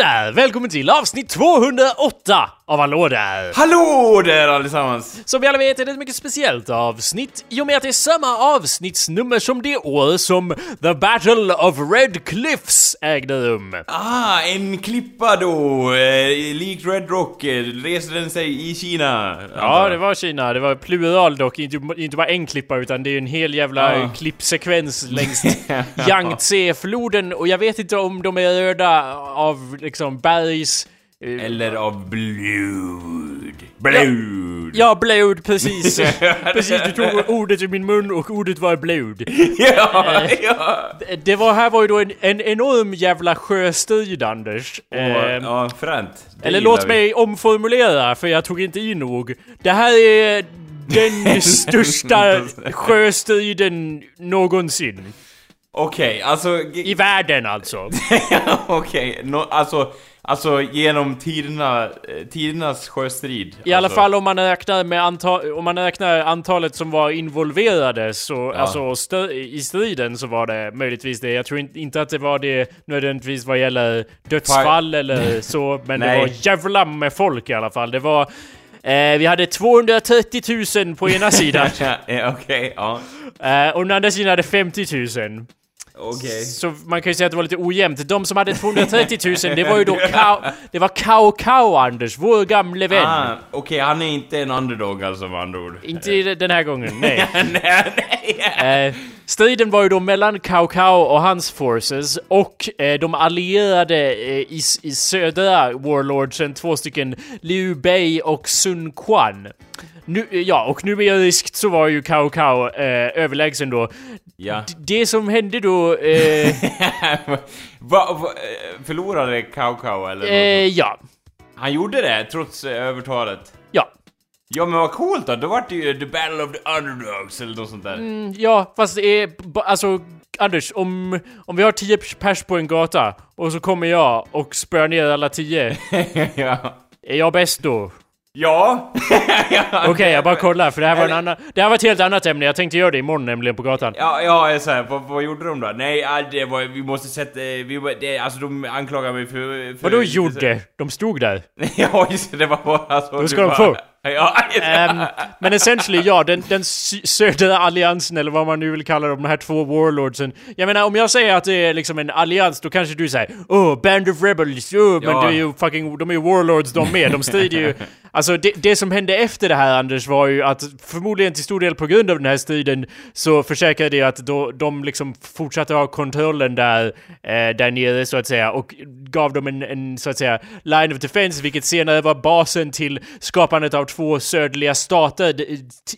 Där! Välkommen till avsnitt 208 av Hallå där! Hallå där allesammans! Som vi alla vet är det ett mycket speciellt avsnitt i och med att det är samma avsnittsnummer som det år som The Battle of Red Cliffs ägde rum. Ah, en klippa då, eh, likt Red Rock, eh, reser den sig i Kina? Ja, det var Kina. Det var plural dock, inte, inte bara en klippa utan det är ju en hel jävla Ja. klippsekvens längs Yangtze-floden och jag vet inte om de är röda av liksom bergs... eh, Eller av blod. Blod! Ja, blod, precis. precis, du tog ordet i min mun och ordet var blod. Ja, ja! Det var, här var ju då en, en enorm jävla sjöstrid, Anders. Och, Ehm, ja, fränt. Det eller låt vi. mig omformulera, för jag tog inte i nog. Det här är den största sjöstriden någonsin. Okej, alltså... I världen alltså. Okej, nå- alltså... Alltså genom tiderna, eh, tidernas sjöstrid. I alla alltså. fall om man räknar med anta- om man räknar antalet som var involverade så, alltså stö- i striden så var det möjligtvis det. Jag tror in- inte att det var det nödvändigtvis vad gäller dödsfall eller så, men det var jävla med folk i alla fall. Det var eh, vi hade 230 000 på ena sidan Ja, ja, Okej, ja. eh, och den andra sidan hade 50 000. Okej. Så man kan ju säga att det var lite ojämnt. De som hade 230 000, det var ju då Kao, det var Kao Kao Anders, vår gamle vän. Ah, Okej, han är inte en underdog alltså med andra ord. Inte den här gången, nej. nej, nej. Eh, striden var ju då mellan Cao Cao och hans forces och eh, de allierade eh, i, i södra warlordsen, två stycken Liu Bei och Sun Quan. Nu, eh, ja, och numeriskt så var ju Cao Cao eh, överlägsen då. Ja. D- det som hände då... Eh, va, va, eh, förlorade Cao Cao eller? eh, ja. Han gjorde det trots eh, övertalet? Ja. Ja men vad coolt då, då vart det ju the battle of the underdogs eller något sånt där. Mm, ja, fast det är... Alltså, Anders, om, om vi har 10 pers på en gata och så kommer jag och spöar ner alla 10. ja. Är jag bäst då? Ja! Okej, jag bara kollar för det här var en annan... Det här var ett helt annat ämne, jag tänkte göra det imorgon nämligen på gatan. Ja, ja, så här, vad, vad gjorde de då? Nej, det var, vi måste sätta, vi, det, alltså de anklagar mig för... för Vadå gjorde? De stod där. ja, just det, var bara alltså, Då ska de få. Ehm, men essentially, ja, den, den södra alliansen, eller vad man nu vill kalla dem, de här två warlordsen. Jag menar, om jag säger att det är liksom en allians, då kanske du säger oh, Band of Rebels, oh, men Ja. det är ju fucking, de är ju warlords de med, de strider ju. Alltså det, det som hände efter det här Anders var ju att förmodligen till stor del på grund av den här striden så försäkrade jag att då, de liksom fortsatte ha kontrollen där, eh, där nere så att säga och gav dem en, en så att säga line of defense vilket senare var basen till skapandet av två södliga stater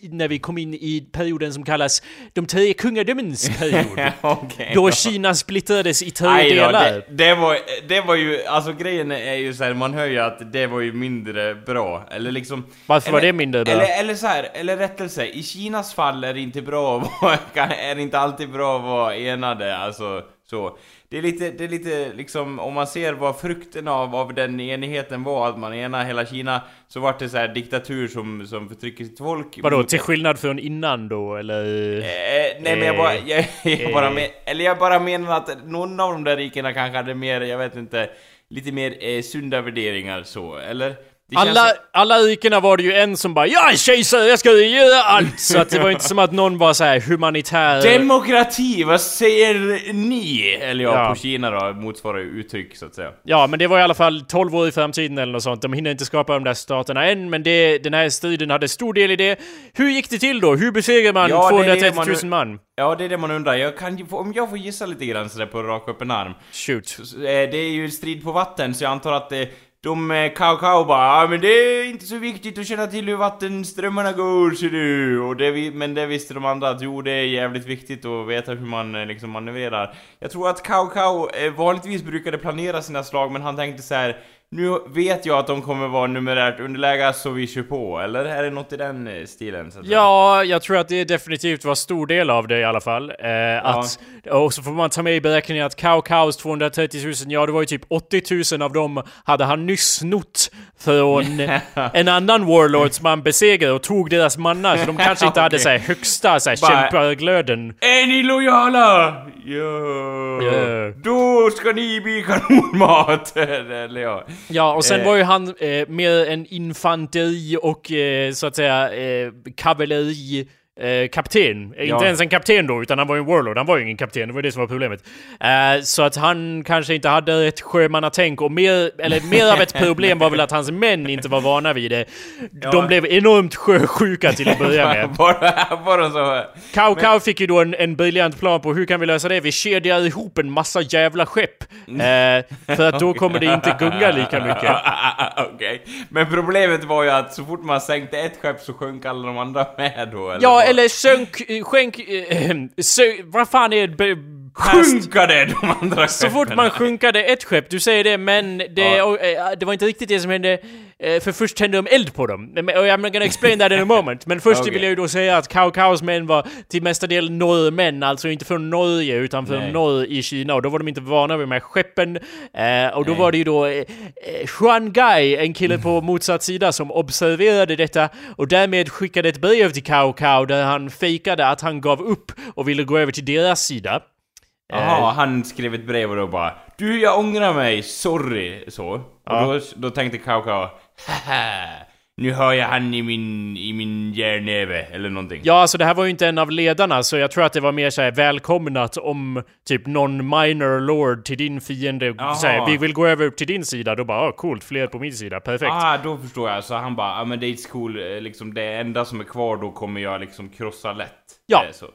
när vi kom in i perioden som kallas de tre kungadömens period. Okej. Då Kina splittrades i tre Aj då, delar. det, det, var, det var ju, alltså grejen är ju såhär, man hör ju att det var ju mindre bra, eller liksom... Varför var eller, det mindre bra? Eller, eller så här, eller rättelse, i Kinas fall är det inte bra att vara, är det inte alltid bra att vara enade, alltså så. Det är lite, det är lite liksom, om man ser vad frukten av, av den enigheten var, att man enar hela Kina, så vart det så här diktatur som, som förtrycker sitt folk. Vadå, till skillnad från innan då, eller? Eh, nej men jag bara, jag, jag bara eh. men, eller jag bara menar att någon av de där rikena kanske hade mer, jag vet inte, lite mer eh, sunda värderingar så, eller? Alla, som- alla rikena var det ju en som bara 'Jag är kejsare, jag ska göra allt' Så att det var inte som att någon var så här humanitär... Demokrati, vad säger ni? Eller ja, Ja. på Kina då, motsvarar ju uttryck så att säga. Ja, men det var i alla fall 12 år i framtiden eller något sånt. De hinner inte skapa de där staterna än, men det, den här striden hade stor del i det. Hur gick det till då? Hur besegrar man Ja, det är 230 man 000 nu- man? Ja, det är det man undrar. Jag kan, om jag får gissa lite grann sådär på rak öppen arm. Shoot. Eh, Det är ju strid på vatten, så jag antar att det de eh, Cao bara ah, men det är inte så viktigt att känna till hur vattenströmmarna går ser du. Och det, men det visste de andra att jo det är jävligt viktigt att veta hur man eh, liksom manövrerar. Jag tror att Cao Cao eh, vanligtvis brukade planera sina slag men han tänkte så här. Nu vet jag att de kommer vara numerärt underläge så vi kör på, eller är det något i den eh, stilen? Ja, jag tror att det definitivt var stor del av det i alla fall. Eh, att, och så får man ta med i beräkningen att Cao Caos 230 000, ja det var ju typ 80 000 av dem hade han nyss snott från en annan warlord som han besegrade och tog deras mannar. Så de kanske inte hade Okej. så här högsta så här. Är ni lojala? Ja. Ja. Då Då ska ni bli kanonmat! Eller ja. Ja, och sen Eh. var ju han eh, med en infanteri och eh, så att säga eh, kavalleri eh, kapten. Eh, Ja. Inte ens en kapten då, utan han var ju en warlord. Han var ju ingen kapten, det var det som var problemet. Eh, så att han kanske inte hade ett sjömannatänk och mer, eller mer av ett problem var väl att hans män inte var vana vid det. De blev enormt sjösjuka till att börja med. bara, bara så... Kao Kao fick ju då en, en briljant plan på hur kan vi lösa det? Vi kedjar ihop en massa jävla skepp. Eh, för att då kommer det inte gunga lika mycket. Okej. Men problemet var ju att så fort man sänkte ett skepp så sjönk alla de andra med då, eller? Ja? Eller sönk, eh, skänk, äh, eh, sö, vad fan är det? Sjunkade de andra Så fort man sjunkade ett skepp, du säger det, men det, Ja. och, eh, det var inte riktigt det som hände. eh, För först tände de eld på dem. Och I'm gonna explain that in a moment. Men först Okej. vill jag ju då säga att Kao Kaos män var till mesta del norrmän, alltså inte från Norge utan från Nej. norr i Kina. Och då var de inte vana vid de här skeppen. Eh, och då Nej. var det ju då eh, Xuan Gai, en kille på motsatt sida, som observerade detta och därmed skickade ett brev till Kao där han fejkade att han gav upp och ville gå över till deras sida. Jaha, han skrev ett brev och då bara Du, jag ångrar mig, sorry, så. Ja. Och då, då tänkte Kauka Haha, nu hör jag han i min, i min järnnäve, eller någonting. Ja, alltså det här var ju inte en av ledarna, så jag tror att det var mer såhär välkomnat om typ någon minor lord till din fiende säger vi vill gå över till din sida. Då bara, ah, coolt, fler på min sida, perfekt. Ah, då förstår jag. Så han bara, ja men det är cool, eh, liksom det enda som är kvar då kommer jag liksom krossa lätt. Ja. Eh, Så.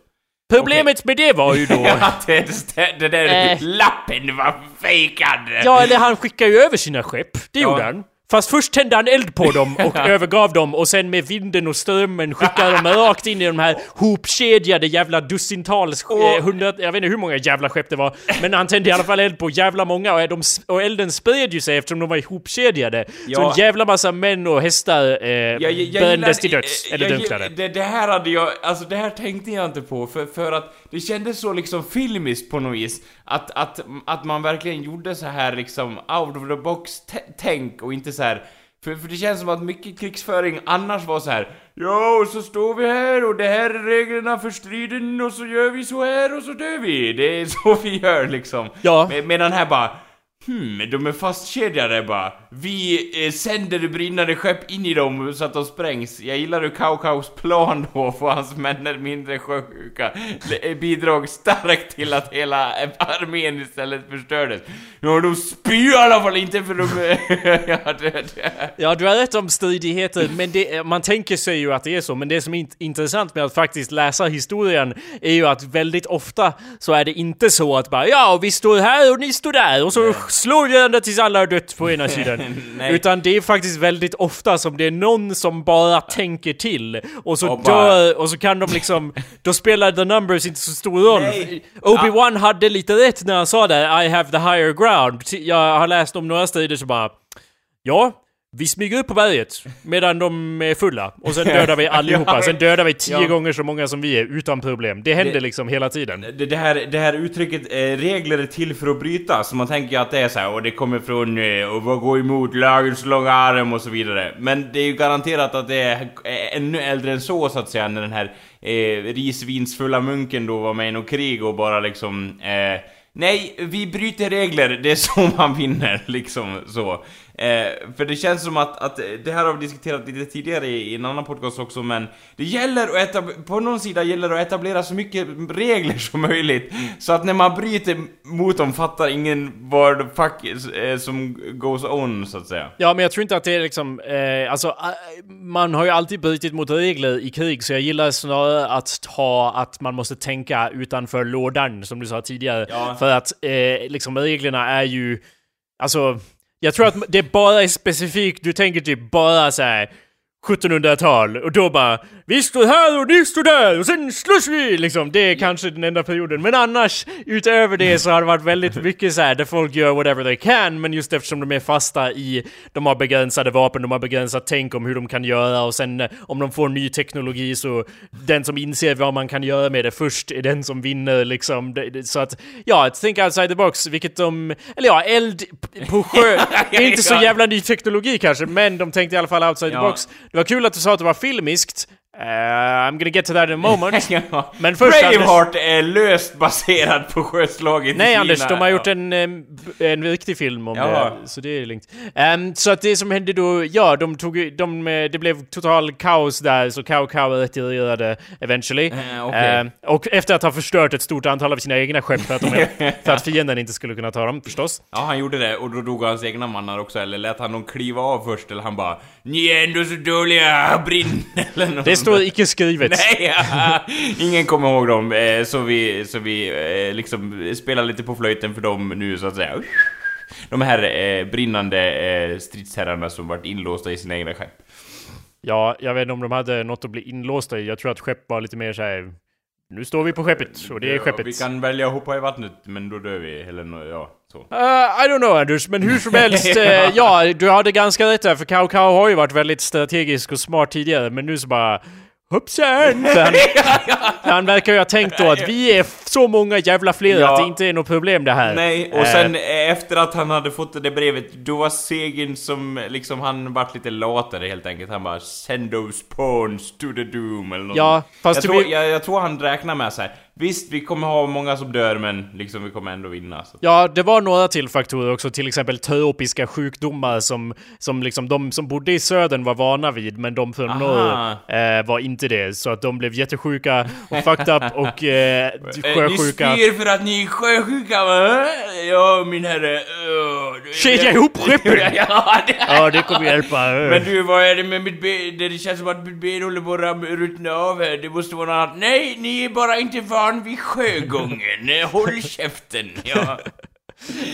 Problemet med det var ju då... Ja, det, det, det där Eh. lappen var fejkad! ja, eller han skickade ju över sina skepp, det Ja. gjorde han. Fast först tände han eld på dem och övergav dem och sen med vinden och strömmen skickade de rakt in i de här hopkedjade jävla dussintals, eh, hundra, jag vet inte hur många jävla skepp det var. Men han tände i alla fall eld på jävla många och, de, och elden spred ju sig eftersom de var ihopkedjade. Så Ja. en jävla massa män och hästar eh, Jag, jag, jag brändes till döds, eller drunknade. Det, det här hade jag, alltså det här tänkte jag inte på för, för att det kändes så liksom filmiskt på något vis. Att, att, att man verkligen gjorde så här liksom out of the box t- tänk och inte så här. För, för det känns som att mycket krigsföring annars var så här. Ja, och så står vi här och det här är reglerna för striden och så gör vi så här och så dör vi. Det är så vi gör liksom. Ja. Med, medan här bara Hmm, de är fastkedjade bara. Vi eh, sänder brinnande skepp in i dem så att de sprängs. Jag gillar hur Kaukaus plan då, för hans män är mindre sjösjuka, Det bidrog starkt till att hela armén istället förstördes. Ja, de spyr i alla fall inte för de... ja, det, det. Ja, du har rätt om stridigheter, men det, man tänker sig ju att det är så. Men det som är int- intressant med att faktiskt läsa historien är ju att väldigt ofta så är det inte så att bara ja, vi står här och ni står där och så slår vi ända tills alla har dött på ena sidan. Utan det är faktiskt väldigt ofta som det är någon som bara tänker till och så Och dör och så kan de liksom, då spelar the numbers inte så stor roll. Obi-Wan hade lite rätt när han sa det, I have the higher ground. Jag har läst om några strider så bara Ja, vi smyger upp på berget medan de är fulla och sen dödar vi allihopa. Sen dödar vi tio ja. gånger så många som vi är utan problem. Det händer Det- liksom hela tiden. Det, här, det här uttrycket, eh, regler är till för att brytas, så man tänker att det är så här, och det kommer från eh, och vad gå emot lagens långa arm och så vidare. Men det är ju garanterat att det är ännu äldre än så, så att säga, när den här eh, risvinsfulla munken då var med i något krig och bara liksom eh, Nej, vi bryter regler, det är så man vinner, liksom så. Eh, för det känns som att, att det här har vi diskuterat lite tidigare i, i en annan podcast också, men det gäller att etab- på någon sida gäller det att etablera så mycket regler som möjligt. Så att när man bryter mot dem fattar ingen vad fuck is, eh, som goes on, så att säga. Ja, men jag tror inte att det är liksom, eh, alltså, man har ju alltid brutit mot regler i krig, så jag gillar snarare att ta att man måste tänka utanför lådan, som du sa tidigare. Ja. För att, eh, liksom reglerna är ju, alltså, jag tror att det bara är specifikt, du tänker typ bara så här 1700-tal och då bara Vi står här och ni står där och sen slåss vi! Liksom, det är kanske den enda perioden. Men annars, utöver det så har det varit väldigt mycket så här där folk gör whatever they can, men just eftersom de är fasta i, de har begränsade vapen, de har begränsat tänk om hur de kan göra och sen eh, om de får ny teknologi så den som inser vad man kan göra med det först är den som vinner liksom. Så att, ja, think outside the box, vilket de, eller ja, eld på sjö, det är inte så jävla ny teknologi kanske, men de tänkte i alla fall outside the box. Det var kul att du sa att det var filmiskt. Uh, I'm gonna get to that in a moment. Men först, Braveheart är löst baserad på sjöslaget Nej Kina. Anders, de har gjort en, en riktig film om Jaha. det. Så det är lugnt. Ehm, så att det som hände då, ja, de tog de, eh, det blev total kaos där, så Cao Cao retirerade eventually. Eh, okej. Ehm, och efter att ha förstört ett stort antal av sina egna skepp för att, de, för att fienden inte skulle kunna ta dem, förstås. Ja, han gjorde det och då dog hans egna mannar också, eller lät han dem kliva av först, eller han bara Ni är ändå så dåliga, brinn! Eller något står icke skrivet. Nej, ingen kommer ihåg dem, eh, så vi, så vi eh, liksom spelar lite på flöjten för dem nu så att säga. De här eh, brinnande stridsherrarna som varit inlåsta i sina egna skepp. Ja, jag vet inte om de hade något att bli inlåsta i. Jag tror att skepp var lite mer såhär... Nu står vi på skeppet, och det är skeppet. Vi kan välja att hoppa i vattnet, men då dör vi, eller ja, så. Uh, I don't know Anders, men hur som helst, eh, ja, du hade ganska rätt där, för Cao Cao har ju varit väldigt strategisk och smart tidigare, men nu så bara... Hoppsan! Han, han verkar ju ha tänkt då att vi är så många jävla fler Ja. att det inte är något problem det här. Nej, och Eh, sen efter att han hade fått det brevet, då var segern som liksom, han vart lite latare helt enkelt. Han bara 'Send those pawns to the doom' eller något. Ja, fast jag, tror, blir- jag, jag tror han räknar med så här. Visst, vi kommer ha många som dör, men liksom vi kommer ändå vinna. Så. Ja, det var några till faktorer också, till exempel tropiska sjukdomar som, som liksom de som bodde i södern var vana vid, men de från norr eh, var inte det. Så att de blev jättesjuka och fucked up och eh, sjösjuka. Eh, Ni spyr för att ni är sjösjuka va? Ja, min herre. Uh, Kedja ihop skeppen! ja, det Ja, det kommer hjälpa. Men du, vad är det med mitt ben? Det känns som att mitt ben håller på att ruttna av här. Det måste vara något annat. Nej, ni är bara inte van vid sjögången. Håll käften. Ja.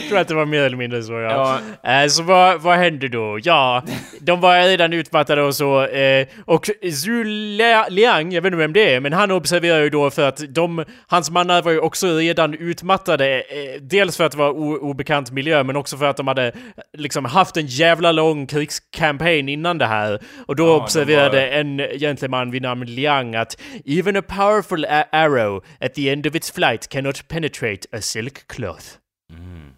Jag tror att det var mer eller mindre så ja. Ja. Eh, så vad, vad hände då? Ja, de var redan utmattade och så. Eh, och Zhu Lia- Liang, jag vet inte vem det är, men han observerar ju då för att de, hans mannar var ju också redan utmattade. Eh, dels för att det var obekant miljö, men också för att de hade liksom haft en jävla lång krigskampanj innan det här. Och då Ja, de observerade var- en gentleman vid namn Liang att even a powerful arrow at the end of its flight cannot penetrate a silk cloth. Mm.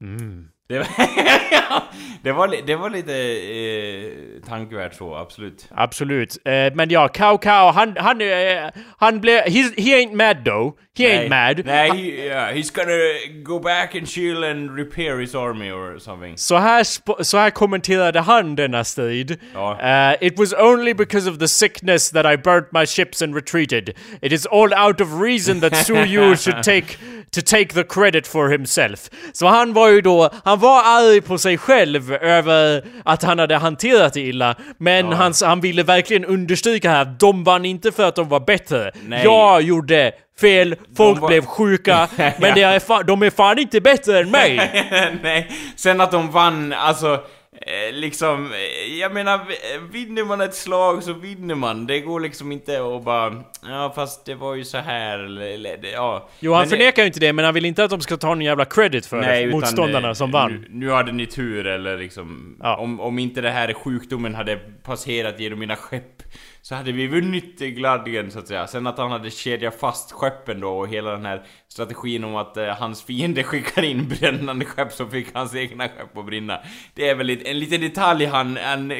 Mm. Det, var, det, var, det var lite eh, tankevärt så, absolut. Absolut. Eh, men ja, Cao Cao, han, han, eh, han blev... He ain't mad though. He ain't mad. Nej, he, yeah, he's gonna go back and chill and repair his army or something. Så här, så här kommenterade han denna strid. Ja. Eh, it was only because of the sickness that I burnt my ships and retreated. It is all out of reason that Su Yu should take to take the credit for himself. Så han var ju då, han var arg på sig själv över att han hade hanterat det illa. Men han, han ville verkligen understryka här att de vann inte för att de var bättre. Nej. Jag gjorde fel, folk var- blev sjuka, men det är fa- de är fan inte bättre än mig. Nej, sen att de vann, alltså eh, liksom, eh, jag menar, v- vinner man ett slag så vinner man. Det går liksom inte att bara, ja fast det var ju så här eller, ja. Jo, han Men förnekar ju inte det, men han vill inte att de ska ta någon jävla credit för Nej, det. Motståndarna eh, som vann. Nu, nu hade ni tur eller liksom, Ja. om, om inte det här sjukdomen hade passerat genom mina skepp så hade vi vunnit gladeligen så att säga. Sen att han hade kedjat fast skeppen då och hela den här strategin om att eh, hans fiende skickar in brännande skepp så fick hans egna skepp att brinna. Det är väl en liten detalj han, han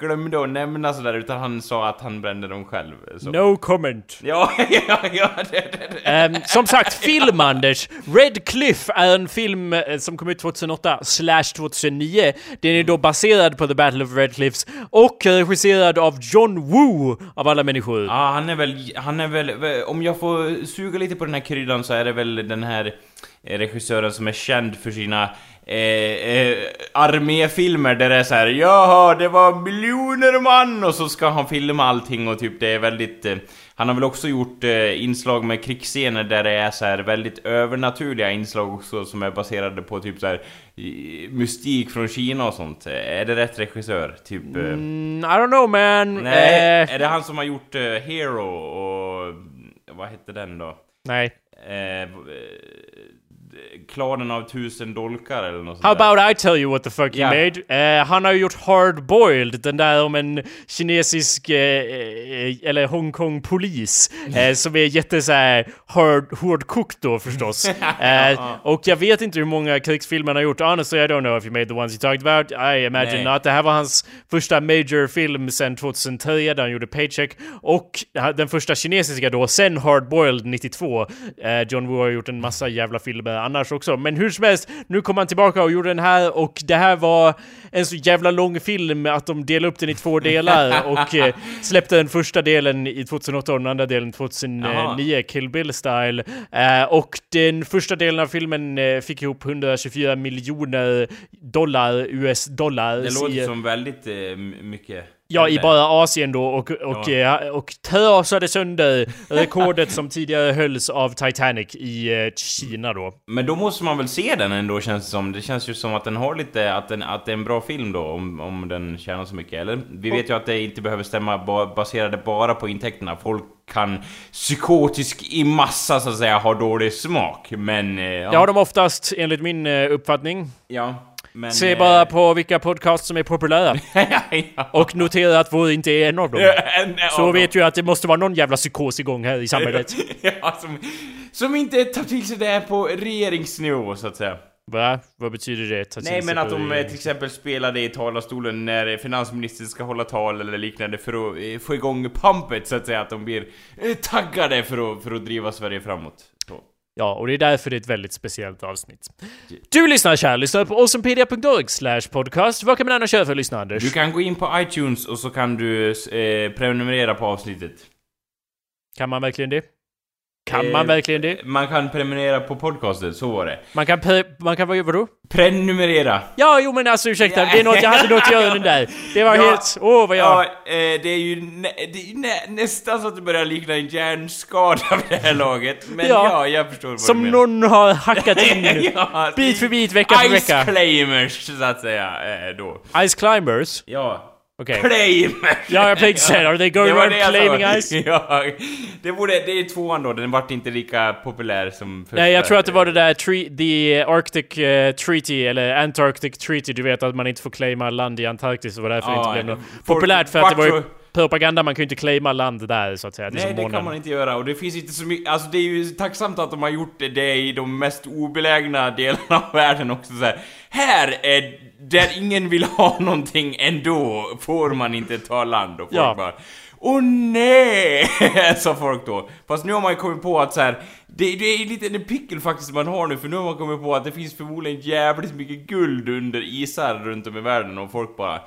glömde att nämna sådär utan han sa att han brände dem själv. Så. No comment. Ja, ja, ja, det, det, det. Ehm, som sagt, film Anders. Red Cliff är en film eh, som kom ut 2008 slash 2009. Den är då baserad på The Battle of Red Cliffs och regisserad av John Woo av alla människor. Ja, han är väl, han är väl, om jag får suga lite på den här kryddan så är det väl den här eh, regissören som är känd för sina eh, eh, arméfilmer där det är så här, Jaha, det var miljoner man! Och så ska han filma allting och typ det är väldigt... Eh, han har väl också gjort eh, inslag med krigsscener där det är så här väldigt övernaturliga inslag också som är baserade på typ så här mystik från Kina och sånt. Är det rätt regissör? Typ... Eh, Mm, I don't know man. Nej, Eh, är det han som har gjort eh, Hero och... Vad hette den då? nej. Eh, klanen av tusen dolkar eller något How sånt där. about I tell you what the fuck Ja. he made? Eh, han har ju gjort Hard Boiled, den där om en kinesisk, eh, eller Hongkong-polis, eh, som är jätte såhär hard, hårdkokt då förstås. och jag vet inte hur många krigsfilmer han har gjort, honestly I don't know if he made the ones you talked about, I imagine Nej. not. Det här var hans första major film sen 2003, där han gjorde Paycheck, och den första kinesiska då, sen Hard Boiled 92. Eh, John Woo har gjort en massa jävla filmer annars också, men hur som helst, nu kom han tillbaka och gjorde den här och det här var en så jävla lång film att de delade upp den i två delar och eh, släppte den första delen i 2008 och den andra delen 2009, Kill Bill-style. Eh, och den första delen av filmen eh, fick ihop 124 miljoner dollar, US-dollar. Det låter som väldigt eh, mycket. Ja, i bara Asien då och, och, ja. och trasade sönder rekordet som tidigare hölls av Titanic i eh, Kina då. Men då måste man väl se den ändå känns det som. Det känns ju som att den har lite, att, den, att det är en bra film då om, om den tjänar så mycket. Eller? Vi vet ju att det inte behöver stämma ba, baserade bara på intäkterna. Folk kan psykotisk i massa så att säga ha dålig smak. Men... Eh, ja. Det har de oftast enligt min eh, uppfattning. ja. Men, Se eh, bara på vilka podcasts som är populära. ja. Och notera att vår inte är en av dem. En Så av vet ju att det måste vara någon jävla psykos igång här i samhället. ja, som, som inte tar till sig det här på regeringsnivå så att säga. Va? Vad betyder det? Nej men att de eh, till exempel spelar det i talarstolen när finansministern ska hålla tal eller liknande för att eh, få igång pumpet så att säga. Att de blir eh, taggade för att, för att driva Sverige framåt. Ja, och det är därför det är ett väldigt speciellt avsnitt. Du lyssnar kär, lyssnar på awesomepedia.org slash podcast. Vad kan man annars göra för att lyssna Anders? Du kan gå in på iTunes och så kan du eh, prenumerera på avsnittet. Kan man verkligen det? Kan Eh, man verkligen det? Man kan prenumerera på podcasten, så var det. Man kan, pre- man kan, vad- vadå? Prenumerera! Ja, jo men alltså ursäkta, det är något, jag hade något med den där. Det var Ja. helt, åh vad jag... Ja, eh, det är ju, nä, det är ju nä, nästan så att det börjar likna en hjärnskada vid det här laget. Men Ja. ja, jag förstår vad Som du menar. någon har hackat in ja, bit för bit, vecka för Ice vecka. claimers, så att säga, eh, då. Ice climbers? Ja. Okej. Claimers! Ja, jag tänkte säga, are they going Det around det claiming ice? Ja, det borde, det är tvåan då, den vart inte lika populär som första. Nej, jag tror att det var det där tre- The Arctic eh, Treaty, eller Antarctic Treaty, du vet att man inte får claima land i Antarktis och var därför det Ja, inte blev något populärt för att det var ju propaganda, man kan ju inte claima land där så att säga. Nej, det månen. kan man inte göra och det finns inte så mycket, alltså det är ju tacksamt att de har gjort det, i de mest obelägna delarna av världen också så här. Här är där ingen vill ha någonting ändå, får man inte ta land och folk Ja. bara Åh nej! sa folk då. Fast nu har man ju kommit på att så här, det, det är lite en pickel faktiskt man har nu för nu har man kommit på att det finns förmodligen jävligt mycket guld under isar runt om i världen och folk bara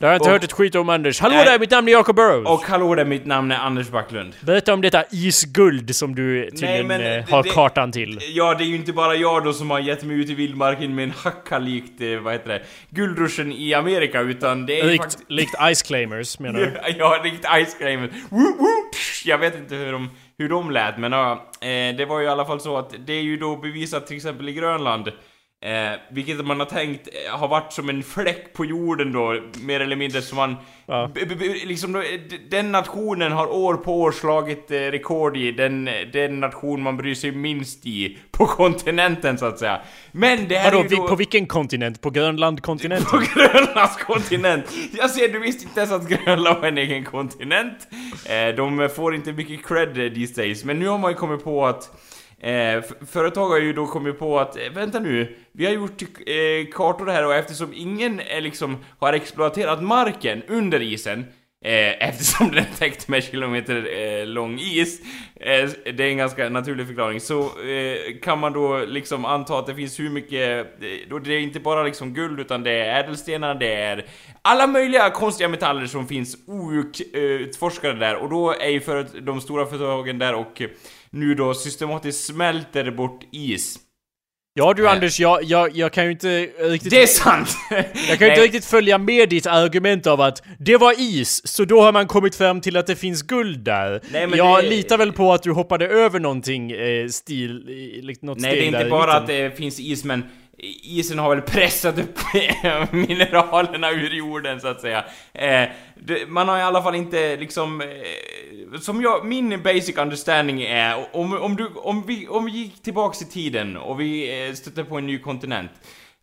Det har jag inte Och- hört ett skit om Anders. Hallå Nej. där, mitt namn är Jacob Burrows. Och hallå där, mitt namn är Anders Backlund. Berätta om detta isguld som du tydligen men eh, har det- kartan till. Ja, det är ju inte bara jag då som har gett mig ut i vildmarken med en hacka likt, eh, vad heter det, guldruschen i Amerika, utan det är Likt, faktiskt... likt Ice Claimers menar du? Ja, likt Ice Cream. Woo, woo, tsch. Jag vet inte hur de, hur de lät, men ja, eh, det var ju i alla fall så att det är ju då bevisat till exempel i Grönland Eh, vilket man har tänkt eh, har varit som en fläck på jorden då, mer eller mindre som man... Ja. B- b- liksom då, eh, den nationen har år på år slagit eh, rekord i den, den nation man bryr sig minst i på kontinenten så att säga. Men det här Vadå, är ju då... på vilken kontinent? På Grönlandkontinenten? På Grönlands kontinent! Jag ser, du visste inte ens att Grönland var en egen kontinent. Eh, de får inte mycket cred eh, these days, men nu har man ju kommit på att Eh, företag har ju då kommit på att, eh, vänta nu, vi har gjort eh, kartor här och eftersom ingen eh, liksom har exploaterat marken under isen Eh, eftersom den är täckt med kilometer eh, lång is, eh, det är en ganska naturlig förklaring, så eh, kan man då liksom anta att det finns hur mycket, eh, då det är inte bara liksom guld utan det är ädelstenar, det är alla möjliga konstiga metaller som finns outforskade där och då är ju för de stora företagen där och eh, nu då systematiskt smälter bort is. Ja du Eh. Anders, jag, jag, jag kan ju inte riktigt... Det är sant! Jag kan ju inte riktigt följa med ditt argument av att det var is, så då har man kommit fram till att det finns guld där. Nej, men jag det- litar väl på att du hoppade över någonting eh, stil, eh, något Nej, det är inte bara att det finns is, men isen har väl pressat upp mineralerna ur jorden så att säga. Eh, det, man har i alla fall inte liksom, eh, som jag, min basic understanding är, om, om, du, om, vi, om vi gick tillbaks i tiden och vi eh, stötte på en ny kontinent,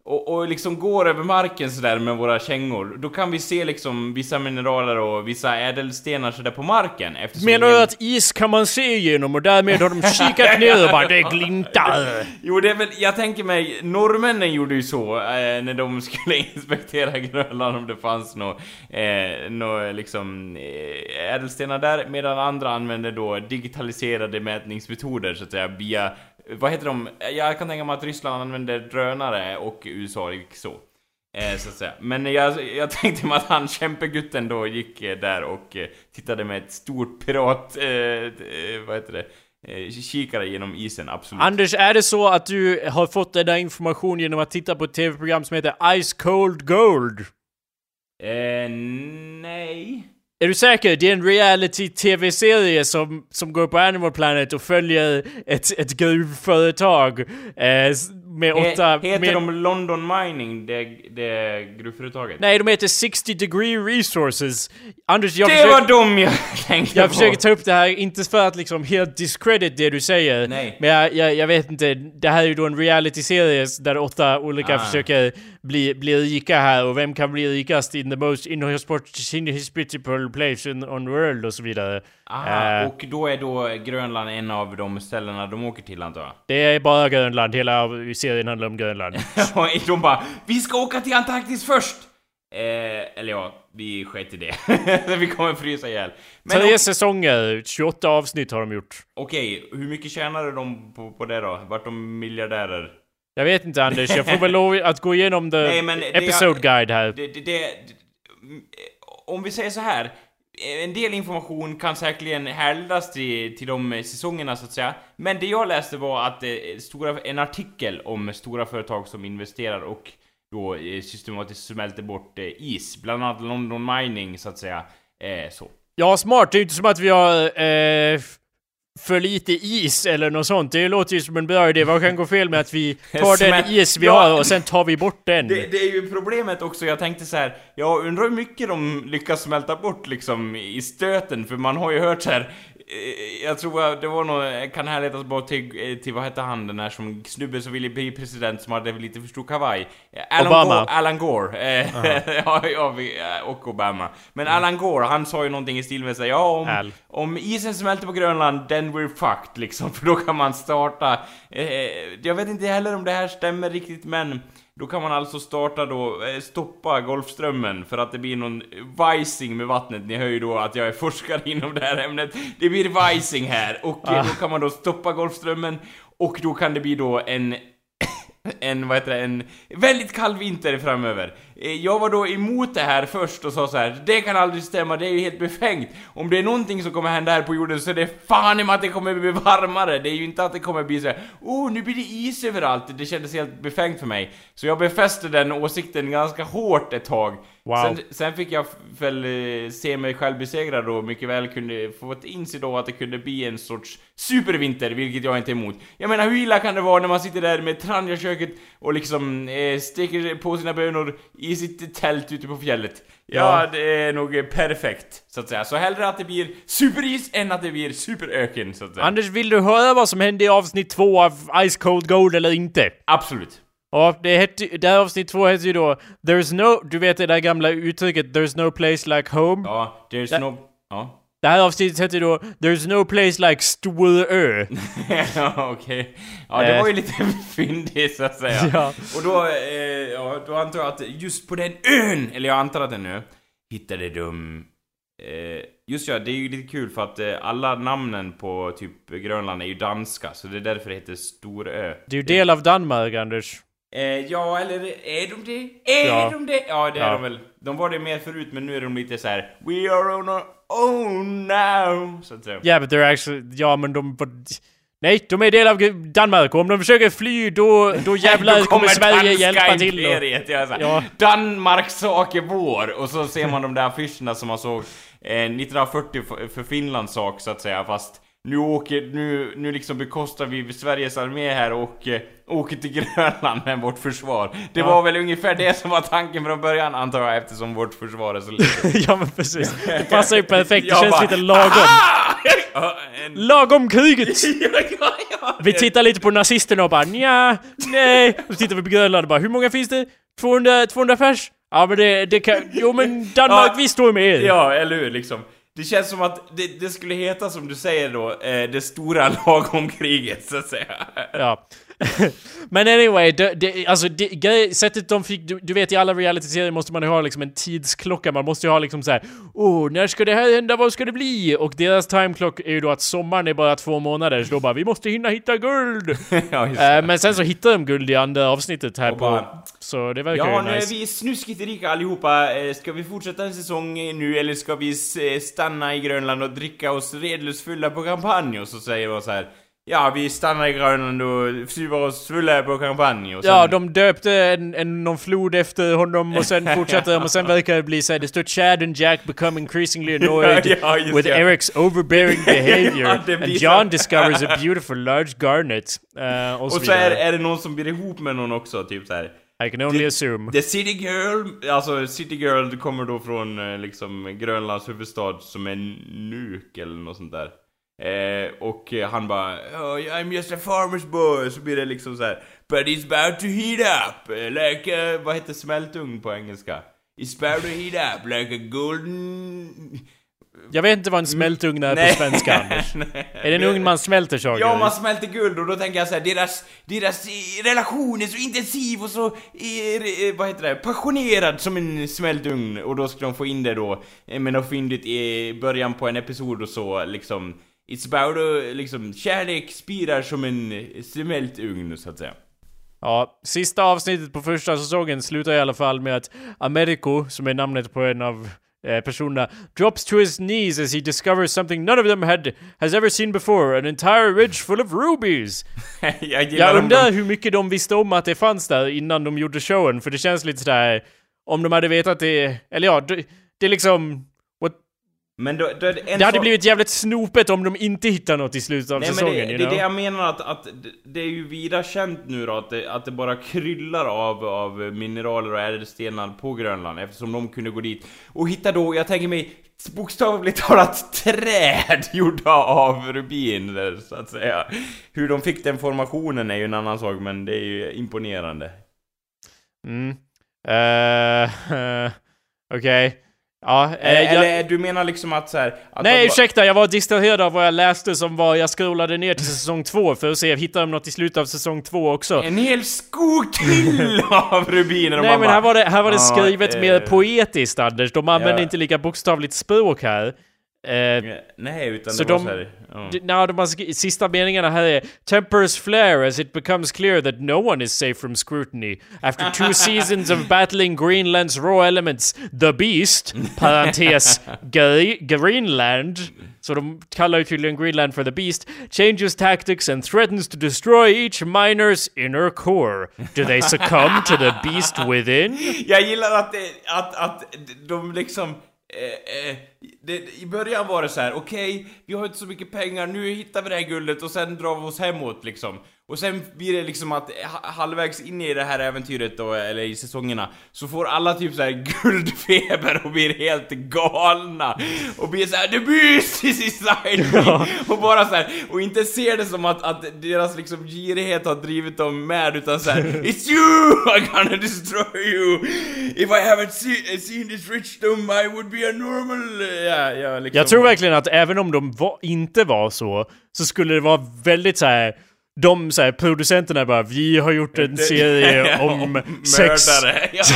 och, och liksom går över marken sådär med våra kängor, då kan vi se liksom vissa mineraler och vissa ädelstenar sådär på marken Menar du att is kan man se igenom och därmed har de kikat ner och bara det glintar? Jo, det är väl, jag tänker mig, norrmännen gjorde ju så eh, när de skulle inspektera Grönland om det fanns något, eh, nå, liksom eh, ädelstenar där, medan andra använde då digitaliserade mätningsmetoder så att säga via vad heter de? Jag kan tänka mig att Ryssland använder drönare och USA gick så. Eh, så att säga. Men jag, jag tänkte mig att han kämpegutten då gick eh, där och eh, tittade med ett stort pirat... Eh, eh vad heter det? Kikare genom isen, absolut. Anders, är det så att du har fått den där informationen genom att titta på ett TV-program som heter Ice Cold Gold? Eh, nej. Är du säker? Det är en reality-tv-serie som, som går på Animal Planet och följer ett, ett gruvföretag eh, med åtta... He, heter med... de London Mining, det, det gruvföretaget? Nej, de heter 60 Degree Resources. Anders, jag Det försöker, var de jag tänkte Jag på. försöker ta upp det här, inte för att liksom helt discredit det du säger. Nej. Men jag, jag, jag vet inte, det här är ju då en reality-serie där åtta olika ah. försöker bli, bli rika här och vem kan bli rikast in the most inhospitable place in, on the world och så vidare. Aha, uh, och då är då Grönland en av de ställena de åker till antar jag? Det är bara Grönland, hela serien handlar om Grönland. de bara Vi ska åka till Antarktis först! Eh, eller ja, vi sket i det. vi kommer frysa ihjäl. Men Tre säsonger, 28 avsnitt har de gjort. Okej, okay, hur mycket tjänade de på, på det då? Vart de miljardärer? Jag vet inte Anders, jag får väl lov att gå igenom the Nej, episode det, guide här. Det, det, det, om vi säger så här en del information kan säkerligen härledas till, till de säsongerna så att säga. Men det jag läste var att eh, stora, en artikel om stora företag som investerar och då eh, systematiskt smälter bort eh, is. Bland annat London Mining så att säga. Eh, så. Ja, smart. Det är ju inte som att vi har eh, för lite is eller något sånt. Det låter ju som en bra idé. Vad kan gå fel med att vi tar den is vi har och sen tar vi bort den? Det, det, är ju problemet också. Jag tänkte så här. Jag undrar hur mycket de lyckas smälta bort liksom i stöten. För man har ju hört så här jag tror det var nog, kan härledas bara till, eh, till vad hette han den här som snubben som ville bli president som hade lite för stor kavaj? Alan Obama. Gore, Alan Gore. Uh-huh. ja, ja, och Obama. Men mm. Alan Gore, han sa ju någonting i stil med sig, ja om, om isen smälter på Grönland, then we're fucked liksom. För då kan man starta, eh, jag vet inte heller om det här stämmer riktigt men då kan man alltså starta då, eh, stoppa Golfströmmen för att det blir någon vajsing med vattnet. Ni hör ju då att jag är forskare inom det här ämnet. Det blir vajsing här och ah. då kan man då stoppa Golfströmmen och då kan det bli då en en, vad heter det, en väldigt kall vinter framöver. Eh, jag var då emot det här först och sa så här: det kan aldrig stämma, det är ju helt befängt. Om det är någonting som kommer hända här på jorden så är det fan att det kommer bli varmare. Det är ju inte att det kommer bli så här, oh nu blir det is överallt. Det kändes helt befängt för mig. Så jag befäste den åsikten ganska hårt ett tag. Wow. Sen, sen, fick jag väl eh, se mig själv besegrad och mycket väl kunde få inse då att det kunde bli en sorts supervinter, vilket jag inte är emot. Jag menar hur illa kan det vara när man sitter där med tranjaköket och liksom eh, steker på sina bönor i sitt tält ute på fjället? Ja, ja, det är nog perfekt, så att säga. Så hellre att det blir superis än att det blir superöken, så att säga. Anders, vill du höra vad som hände i avsnitt två av Ice Cold Gold eller inte? Absolut. Ja, det, hette, det här avsnitt två heter ju då There's no... Du vet det där gamla uttrycket There's no place like home? Ja, there's det, no... Ja. Det här avsnittet heter då There's no place like Storö. ja, okej. Okay. Ja, det var ju lite fyndigt så att säga. ja. Och då, eh, ja, då antar jag att just på den ön, eller jag antar att den nu, hittade de... Eh, just ja, det är ju lite kul för att eh, alla namnen på typ Grönland är ju danska, så det är därför det heter Storö. Det är ju del av Danmark, Anders. Eh, ja, eller är de det? Är ja. de det? Ja, det är ja. de väl. De var det mer förut, men nu är de lite så här. We are on our own now, så att säga. Yeah, but they're actually... Ja, men de... Nej, de är del av Danmark och om de försöker fly då, då jävlar då kommer, Sverige hjälpa till. Och, ja. Danmark sak är vår! Och så ser man de där affischerna som man såg eh, 1940 för Finlands sak så att säga, fast nu åker, nu, nu liksom bekostar vi Sveriges armé här och eh, åker till Grönland med vårt försvar. Det Ja. var väl ungefär det som var tanken från början antar jag eftersom vårt försvar är så litet. ja men precis. Det passar ju perfekt, det känns bara, lite lagom. Ja, en- Lagom kriget! ja, ja, ja. Vi tittar lite på nazisterna och bara nja, nej. Och så tittar vi på Grönland och bara hur många finns det? 200, 200 pers? Ja men det, det kan, jo men Danmark vi står med er. Ja, eller hur liksom. Det känns som att det, det skulle heta som du säger då, eh, det stora lagomkriget så att säga. Ja. Men anyway, det, det, alltså det, sättet de fick, du, du vet i alla reality-serier måste man ju ha liksom en tidsklocka, man måste ju ha liksom så här. Åh, när ska det här hända, vad ska det bli? Och deras timeclock är ju då att sommaren är bara två månader, så då bara vi måste hinna hitta guld! ja. Eh, men sen så hittar de guld i andra avsnittet här Och på... bara- så det verkar Ja, ju nu är nice. vi snuskigt rika allihopa. Eh, Ska vi fortsätta en säsong nu eller ska vi eh, stanna i Grönland och dricka oss redlöst fulla på champagne? Och så säger man så här. Ja, vi stannar i Grönland och super oss fulla på champagne och sen... Ja, de döpte en, en, någon flod efter honom och sen fortsatte de och sen verkar det bli såhär, det står Chad and Jack become increasingly annoyed Ja, just with det. Eric's overbearing behavior Ja, and John discovers a beautiful large garnet. eh, och så, och så är, är det någon som blir ihop med någon också, typ så här. I can only assume. The City Girl, alltså City Girl kommer då från eh, liksom Grönlands huvudstad som är Nuuk eller något sånt där. Eh, och eh, han bara oh, I'm just a farmer's boy, så blir det liksom så här. But it's about to heat up, eh, like, eh, vad heter smältugn på engelska? It's about to heat up like a golden... Jag vet inte vad en smältugn är på svenska, Anders. Nej. Är det en ugn man smälter saker Ja, man smälter guld och då tänker jag så här, deras, deras relation är så intensiv och så, eh, vad heter det, passionerad som en smält ugn. Och då ska de få in det då, med något fyndigt i början på en episod och så, liksom. It's about a, liksom, kärlek spirar som en eh, smält ugn, så att säga. Ja, sista avsnittet på första säsongen slutar i alla fall med att Americo, som är namnet på en av eh, personerna, drops to his knees as he discovers something none of them had has ever seen before, an entire ridge full of rubies. jag Jag undrar hur mycket de visste om att det fanns där innan de gjorde showen, för det känns lite sådär, om de hade vetat det, eller ja, det, det är liksom, Men då, då det hade blivit jävligt snopet om de inte hittar något i slutet av Nej men säsongen, det, you det är know? det jag menar att, att det- är ju vida känt nu då att det, att det bara kryllar av, av mineraler och ädelstenar på Grönland eftersom de kunde gå dit och hitta då, jag tänker mig bokstavligt talat träd gjorda av rubiner så att säga. Hur de fick den formationen är ju en annan sak men det är ju imponerande. Mm. Eh, Okej. Ja, eh, Eh, jag, Eller du menar liksom att så här, att Nej de, ursäkta, jag var distraherad av vad jag läste som var, jag scrollade ner till säsong två för att se, hittar de något i slutet av säsong två också? En hel skog till av rubiner Nej men bara, här var det, här var det skrivet eh, mer poetiskt Anders, de använder ja. inte lika bokstavligt språk här. Eh, Nej utan Så det var de- så här, no, de sista meningarna här är Tempers flare as it becomes clear that no one is safe from scrutiny. After two seasons of battling Greenland's raw elements, the beast, parentes, Gre- Greenland, så de kallar ju tydligen Greenland för the beast, changes tactics and threatens to destroy each miner's inner core. Do they succumb to the beast within? Jag gillar att, det, att, att de liksom... Eh, eh, det, I början var det så här: okej, vi har inte så mycket pengar, nu hittar vi det här guldet och sen drar vi oss hemåt liksom. Och sen blir det liksom att ha- halvvägs in i det här äventyret då, eller i säsongerna, så får alla typ så här guldfeber och blir helt galna. Och blir så här: the beast is inside me! Och bara så här, och inte ser det som att, att deras liksom girighet har drivit dem med, utan så här: It's you! I'm gonna destroy you! If I haven't see, seen this richdom I would be a normal... Ja, ja, liksom. Jag tror verkligen att även om de var, inte var så, så skulle det vara väldigt så här. De så här, producenterna bara, vi har gjort en serie om sex.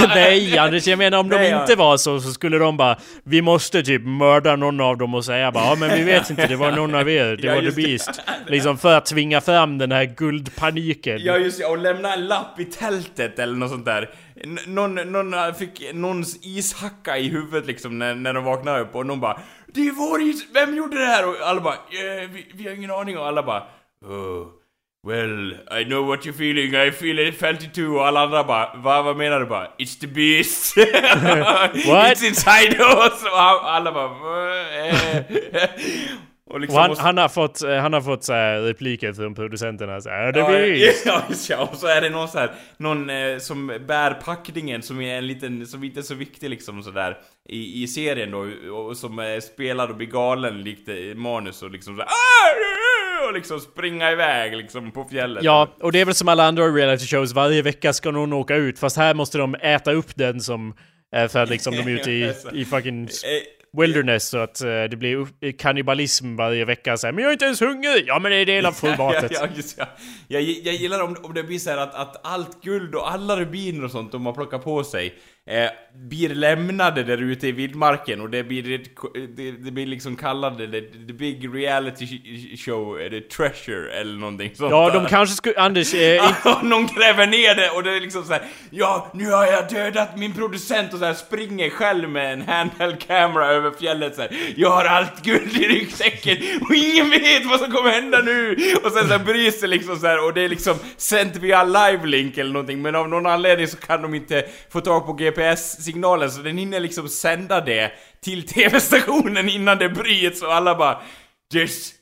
nej Anders, jag menar om de inte var så, så skulle de bara, vi måste typ mörda någon av dem och säga bara, ja men vi vet inte, det var någon av er, det var The. Beast. Liksom för att tvinga fram den här guldpaniken. Ja just det, och lämna en lapp i tältet eller något sånt där. N- någon, någon äh, fick någons ishacka i huvudet liksom när, när de vaknade upp och någon bara Det är vår is, vem gjorde det här? Och alla bara eh, vi, vi har ingen aning och alla bara oh, Well, I know what you're feeling, I feel it, felt it too och alla andra bara Va, vad menar du bara? It's the beast! What? It's inside us! Och alla bara "Va? Eh." Liksom han, måste- han har fått, eh, han har fått så här, repliker från producenterna så här, det Ja, ja, ja, och så är det någon så här, någon eh, som bär packningen som är en liten, som inte är så viktig liksom sådär i, i serien då, och, och som eh, spelar och blir galen likt eh, manus och liksom såhär och liksom springa iväg liksom på fjället. Ja, och det är väl som alla andra reality shows, varje vecka ska någon åka ut, fast här måste de äta upp den som, eh, för att liksom de är ute i, i fucking Eh, wilderness så att eh, det blir upp- kannibalism varje vecka så här, men jag är inte ens hungrig! Ja men det är del av formatet. Ja, ja, just, ja. Jag, jag gillar om, om det blir så att, att allt guld och alla rubiner och sånt de har plockat på sig eh, blir lämnade där ute i vildmarken och det blir, det, det blir liksom kallade det, the big reality sh- show, eh, the treasure eller någonting sånt Ja, de kanske skulle, Anders, eh, Någon gräver ner det och det är liksom så här. Ja, nu har jag dödat min producent och så här springer själv med en handheld camera över fjället så här. Jag har allt guld i ryggsäcken och ingen vet vad som kommer hända nu! Och sen så här bryter liksom så här och det är liksom sänt via live-link eller någonting men av någon anledning så kan de inte få tag på GPS-signalen så den hinner liksom sända det till TV-stationen innan det bryts och alla bara There's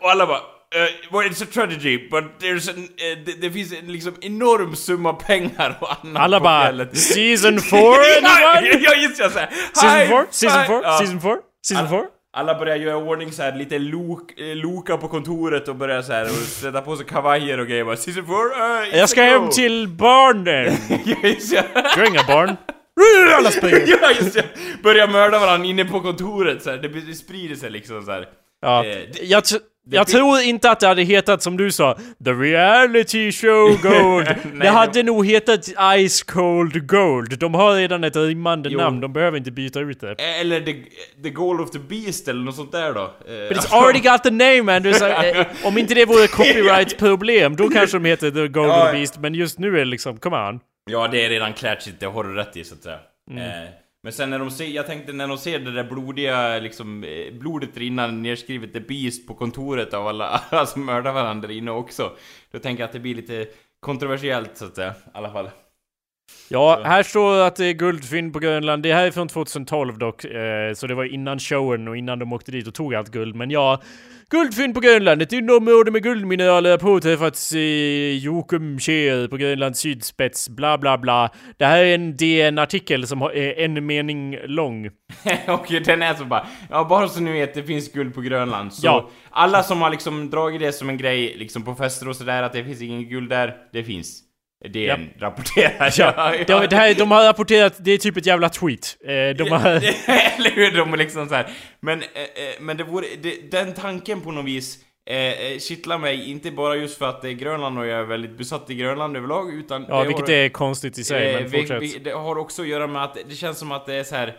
och alla bara uh, well, it's a tragedy, but there's an, uh, det, det finns en liksom enorm summa pengar och annat alla bara. Season 4 ja, anyone? ja, just såhär. Season 4? Season 4? Ja. Season 4? Season 4? Alla börjar göra ordning så här lite lok, eh, loka på kontoret och börjar så här och sätta på sig kavajer och grejer bara 4, uh, Jag ska hem till barnen! Ja. Du har inga barn? Alla springer! Ja, just det. Börjar mörda varandra inne på kontoret så här. Det, det sprider sig liksom så här. Ja, Eh, jag, jag det- tror inte att det hade hetat som du sa, The Reality Show Gold. det Nej, hade nog hetat Ice Cold Gold. De har redan ett rimmande Jo. namn, de behöver inte byta ut det. Eller the, the Goal of the Beast eller något sånt där då. Eh, But it's already got the name Anders. Eh, Om inte det vore copyright-problem, då kanske de heter The Golden Ja. Beast. Men just nu är det liksom, come on. Ja, det är redan klatschigt, det har du rätt i så att säga. Mm. Eh, men sen när de ser, jag tänkte när de ser det där blodiga, liksom, eh, blodet rinna nerskrivet The Beast på kontoret av alla, alla som mördar varandra där inne också. Då tänker jag att det blir lite kontroversiellt så att säga, i alla fall. Ja, här står att det är guldfynd på Grönland. Det här är från 2012 dock, eh, så det var innan showen och innan de åkte dit och tog allt guld. Men ja, guldfynd på Grönland. Ett område med guldmineraler har påträffats i Jokumtjer på Grönlands sydspets, bla bla bla. Det här är en DN-artikel som är en mening lång. och den är så bara, ja bara så ni vet, det finns guld på Grönland. Så Ja. alla som har liksom dragit det som en grej, liksom på fester och sådär, att det finns ingen guld där, det finns. DN rapporterar. Ja, det, det här, de har rapporterat, det är typ ett jävla tweet. Eh, de har... Eller hur? De är liksom så här. Men, eh, eh, men det vore, det, den tanken på något vis eh, kittlar mig, inte bara just för att det är Grönland och jag är väldigt besatt i Grönland överlag, utan... Ja, det vilket har, är konstigt i sig, eh, men fortsätt. vi- Det har också att göra med att det känns som att det är så här.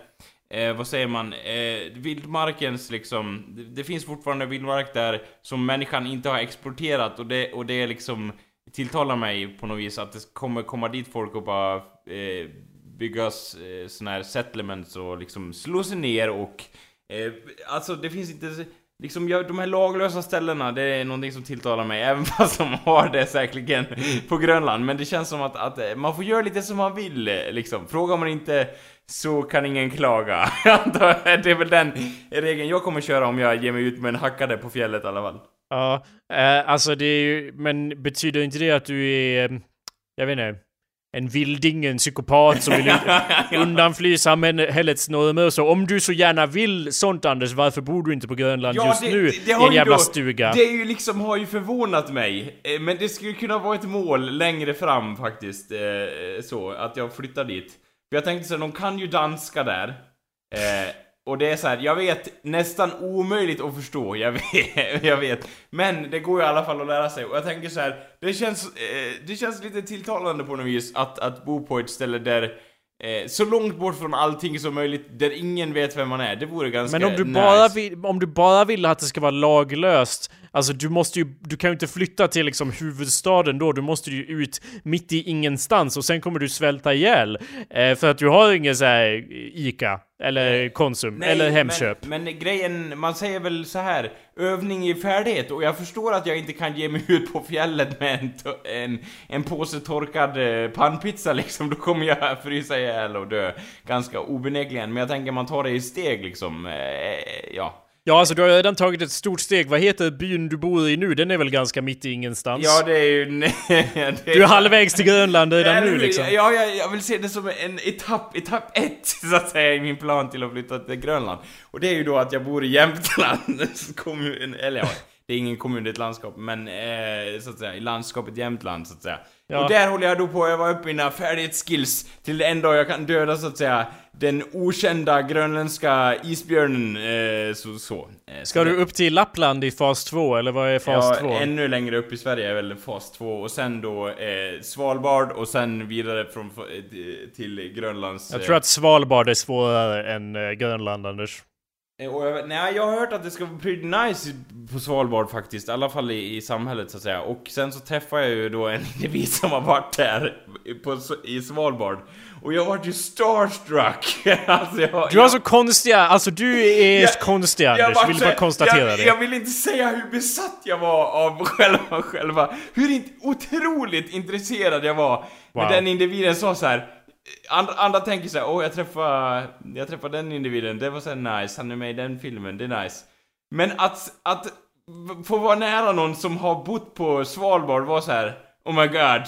Eh, vad säger man? Eh, vildmarkens liksom... Det, det finns fortfarande vildmark där som människan inte har exploaterat och det, och det är liksom tilltalar mig på något vis att det kommer komma dit folk och bara eh, byggas eh, såna här settlements och liksom slå sig ner och eh, alltså det finns inte Liksom, jag, de här laglösa ställena, det är någonting som tilltalar mig, även fast de har det säkerligen på Grönland. Men det känns som att, att eh, man får göra lite som man vill, eh, liksom. Frågar man inte så kan ingen klaga. Det är väl den regeln jag kommer köra om jag ger mig ut med en hackade på fjället i alla fall. Ja, eh, alltså det är ju, men betyder inte det att du är, eh, jag vet inte, en vilding, en psykopat som vill undanfly samhällets normer så. Om du så gärna vill sånt Anders, varför bor du inte på Grönland just nu i en jävla då- stuga? Det är ju liksom, har ju förvånat mig. Eh, Men det skulle kunna vara ett mål längre fram faktiskt. eh, Så, att jag flyttar dit. För jag tänkte så här, de kan ju danska där. Och det är så här, jag vet, nästan omöjligt att förstå, jag vet, jag vet. Men det går ju i alla fall att lära sig. Och jag tänker så här, det känns, eh, det känns lite tilltalande på något vis att, att bo på ett ställe där Eh, så långt bort från allting som möjligt, där ingen vet vem man är. Det vore ganska Men om du, nice. bara vill, om du bara vill att det ska vara laglöst, alltså du måste ju, du kan ju inte flytta till liksom huvudstaden då, du måste ju ut mitt i ingenstans och sen kommer du svälta ihjäl. Eh, för att du har ingen så här ICA, eller Konsum, eller Hemköp. Men, men grejen, man säger väl så här övning i färdighet och jag förstår att jag inte kan ge mig ut på fjället med en, en, en påse torkad eh, pannpizza liksom, då kommer jag frysa ihjäl och dö ganska obenägligen. Men jag tänker man tar det i steg liksom, eh, ja. Ja, alltså du har redan tagit ett stort steg. Vad heter byn du bor i nu? Den är väl ganska mitt i ingenstans? Ja, det är ju... Nej, det är, Du är halvvägs till Grönland redan nu liksom. Ja, jag, jag vill se det som en etapp, etapp ett, så att säga, i min plan till att flytta till Grönland. Och det är ju då att jag bor i Jämtland, kommun, eller ja, det är ingen kommun, det är ett landskap, men eh, så att säga, i landskapet Jämtland, så att säga. Ja. Och där håller jag då på att öva upp mina färdighetsskills till en dag jag kan döda, så att säga, den okända grönländska isbjörnen, eh, så, så. Eh, Ska du upp till Lappland i fas 2, eller vad är fas ja, 2? ännu längre upp i Sverige är väl fas 2 och sen då eh, Svalbard och sen vidare från, eh, till Grönlands... Jag tror att Svalbard är svårare än eh, Grönland, Anders. Eh, och jag, nej, jag har hört att det ska vara pretty nice på Svalbard faktiskt, i alla fall i, i samhället så att säga. Och sen så träffar jag ju då en individ som har varit där på, i Svalbard. Och jag vart ju starstruck! alltså jag, Du har så konstiga, alltså du är Jag- konstig Jag Anders, bara vill bara konstatera jag, det. Jag vill inte säga hur besatt jag var av själva, själva hur inte, otroligt intresserad jag var. Men Wow. den individen sa så här. Andra, andra tänker så här, åh jag träffade, jag träffade den individen, det var så nice, han är med i den filmen, det är nice. Men att, att få vara nära någon som har bott på Svalbard var så här, oh my god.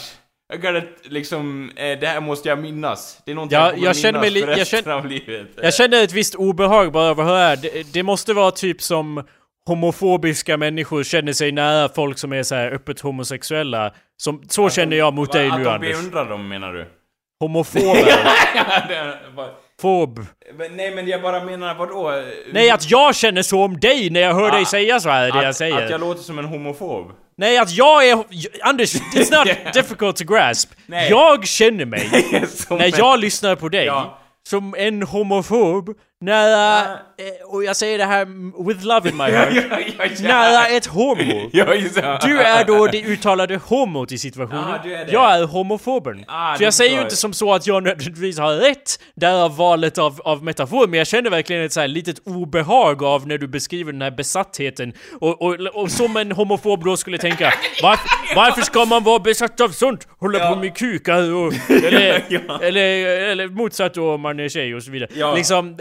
Jag gotta, liksom, eh, det här måste jag minnas. Det är någonting Ja, jag kommer jag känner mig minnas li- för resten känner- av livet. Jag känner ett visst obehag bara över att höra. Det, det måste vara typ som homofobiska människor känner sig nära folk som är så här öppet homosexuella. Som, så känner jag mot dig att nu de Anders. beundrar dem menar du? Homofober. Ja, Fob. men, nej men jag bara menar vadå? Nej, att jag känner så om dig när jag hör dig Ah, säga så här, det jag att, säger. att jag låter som en homofob? Nej, att jag är... Anders, it's not difficult to grasp. Nej. Jag känner mig, när jag lyssnar på dig, Ja. som en homofob nära... eh, Och jag säger det här with love in my heart. ja, ja, ja, nära ett homo. Du är då det uttalade homot i situationen. Är det. Jag är homofoben. Ah, så jag säger ju inte som så att jag nödvändigtvis har rätt, därav valet av, av metafor, men jag känner verkligen ett så här litet obehag av när du beskriver den här besattheten. Och, och, och som en homofob då skulle tänka, varför, varför ska man vara besatt av sånt? Hålla på med kukar och... Eller, eller, eller motsatt då om man är tjej och så vidare. Ja. Liksom,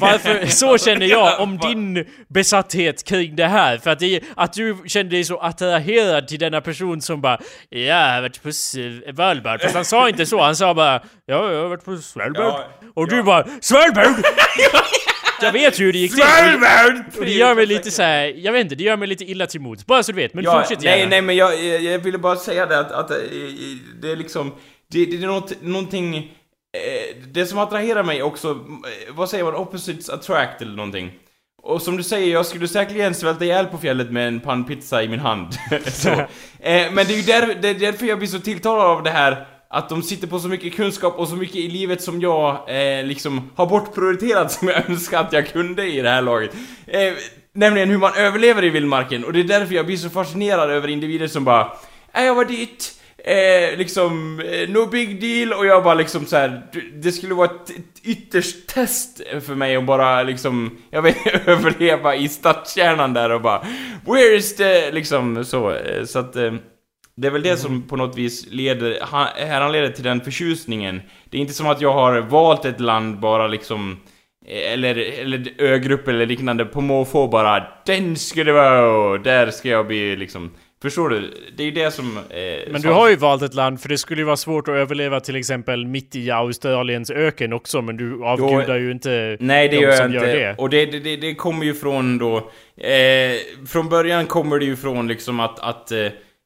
varför, så känner jag om din besatthet kring det här. För att, det, att du kände dig så attraherad till denna person som bara Ja, jag har varit på Svalbard. Fast han sa inte så, han sa bara Ja, jag har varit på Svalbard. Ja, och du ja. bara Svalbard! jag vet ju hur det gick till. Och det gör mig lite så här, jag vet inte, det gör mig lite illa till mods. Bara så du vet, men Ja, fortsätt nej, gärna. nej men jag, jag, ville bara säga det att, att eh, det är liksom, det, det är något, någonting, Eh, det som attraherar mig också, eh, vad säger man, opposites attract eller någonting. Och som du säger, jag skulle säkerligen svälta ihjäl på fjället med en pannpizza i min hand. så. Eh, men det är ju där, det är därför jag blir så tilltalad av det här att de sitter på så mycket kunskap och så mycket i livet som jag eh, liksom har bortprioriterat som jag önskar att jag kunde i det här laget. Eh, nämligen hur man överlever i vildmarken och det är därför jag blir så fascinerad över individer som bara "Äh, jag var dit, eh, liksom, eh, no big deal och jag bara liksom så här, det skulle vara ett, ett ytterst test för mig att bara liksom, jag vet överleva i stadskärnan där och bara Where is the, liksom så, eh, så att eh, det är väl det som på något vis leder, ha- häranleder till den förtjusningen. Det är inte som att jag har valt ett land bara liksom eh, eller, eller ögrupp eller liknande på måfå bara Den ska det vara och där ska jag bli liksom Förstår du? Det är ju det som... Eh, Men du har ju valt ett land, för det skulle ju vara svårt att överleva till exempel mitt i Australiens öken också, men du avgudar ju inte Nej, det de gör jag som inte. gör det. Och det, det, det, kommer ju från då... Eh, från början kommer det ju från liksom att... att eh,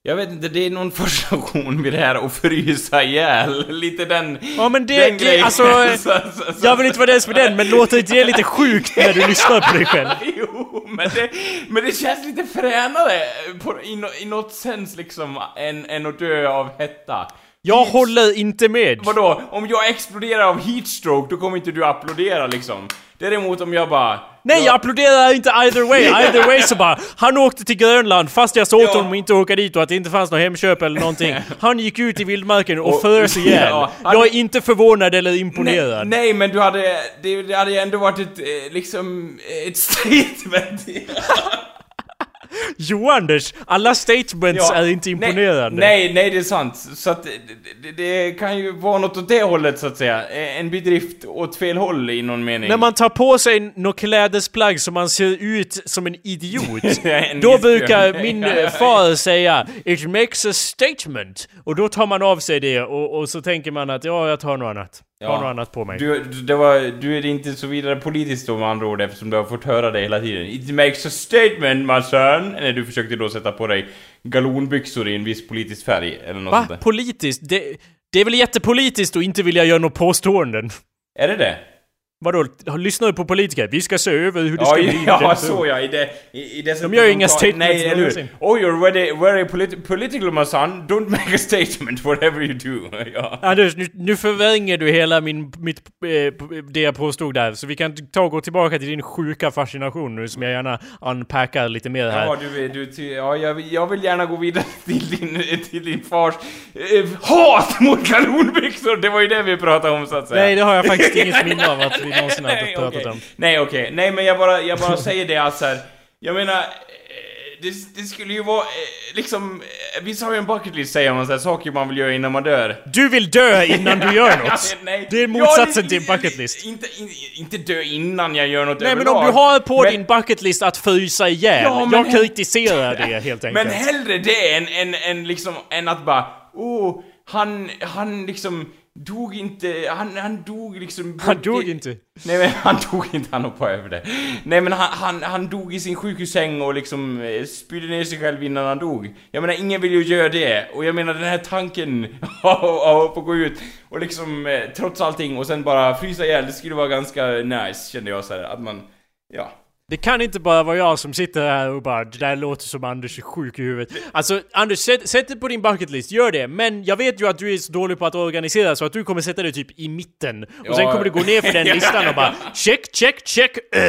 jag vet inte, det är någon fascination vid det här att frysa ihjäl. Lite den... Ja men det, den det alltså... Så- så- så- Jag vill inte vara den som är den, men låter inte det lite sjukt när du lyssnar på dig själv? Men det, men det känns lite fränare på, i, no- i något sens liksom än, än att dö av hetta. Jag håller inte med. Vadå? Om jag exploderar av heatstroke, då kommer inte du applådera liksom. Däremot om jag bara... Nej, jag applåderar inte either way. Either way så bara, han åkte till Grönland fast jag sa åt Ja. honom inte åka dit och att det inte fanns något Hemköp eller någonting. Han gick ut i vildmarken och, Och- frös ihjäl. Ja, Jag är inte förvånad eller imponerad. Nej, nej, men du hade... Det, det hade ju ändå varit ett, eh, liksom, ett statement. Jo Anders, alla statements är inte imponerande. Nej, nej, det är sant. Så att det, det, kan ju vara något åt det hållet så att säga. En bedrift åt fel håll i någon mening. När man tar på sig något klädesplagg så man ser ut som en idiot. En då brukar min eh, far säga It makes a statement. Och då tar man av sig det och, och så tänker man att ja, jag tar något annat. Ja. något annat på mig. Du, det var, du är inte så vidare politisk då med andra ord eftersom du har fått höra det hela tiden. It makes a statement my son. När du försökte då sätta på dig galonbyxor i en viss politisk färg eller något Va? sånt där. Politiskt? Det, det är väl jättepolitiskt att inte vilja göra några påståenden? Är det det? Vadå? Lyssnar du på politiker? Vi ska se över hur det Ja, ska bli. ja så ja, i det... I, i det De gör ju inga statements Nej, eller hur? Oh, you're very, very politi political my son. Don't make a statement whatever you do. ja. Anders, nu, nu förvränger du hela min, mitt, eh, det jag påstod där, så vi kan ta och gå tillbaka till din sjuka fascination nu som jag gärna unpackar lite mer här. Ja, du, du, ty- ja jag, vill- jag vill gärna gå vidare till din, till din fars eh, hat mot galonbyxor! Det var ju det vi pratade om så att säga. Nej, det har jag faktiskt inget minne av att vi någonsin har Nej, pratat om. Nej, okej. Nej, men jag bara, jag bara säger det att så här, Jag menar, eh, det, det skulle ju vara eh, liksom... eh, Vissa har ju en bucket list säger man så här, saker man vill göra innan man dör. Du vill dö innan du gör något! Nej. Det är motsatsen Ja, till en bucket list. Inte, inte, dö innan jag gör något Nej men överlag. om du har på Men- din bucket list att frysa ihjäl, Ja, men- jag kritiserar det helt enkelt. Men hellre det än, än, än liksom, än att bara, oh, han, han liksom dog inte, han, han dog liksom... Han dog inte. Nej men han dog inte, han hoppade över det. Nej men han, han, han dog i sin sjukhussäng och liksom eh, spydde ner sig själv innan han dog. Jag menar ingen vill ju göra det. Och jag menar den här tanken av att gå ut och liksom eh, trots allting och sen bara frysa ihjäl, det skulle vara ganska nice kände jag så här, att man, ja. Det kan inte bara vara jag som sitter här och bara det där låter som Anders är sjuk i huvudet. Alltså Anders, sätt, sätt det på din bucket list, gör det. Men jag vet ju att du är så dålig på att organisera så att du kommer sätta dig typ i mitten. Och sen Ja. kommer du gå ner för den listan och bara check, check, check, uh,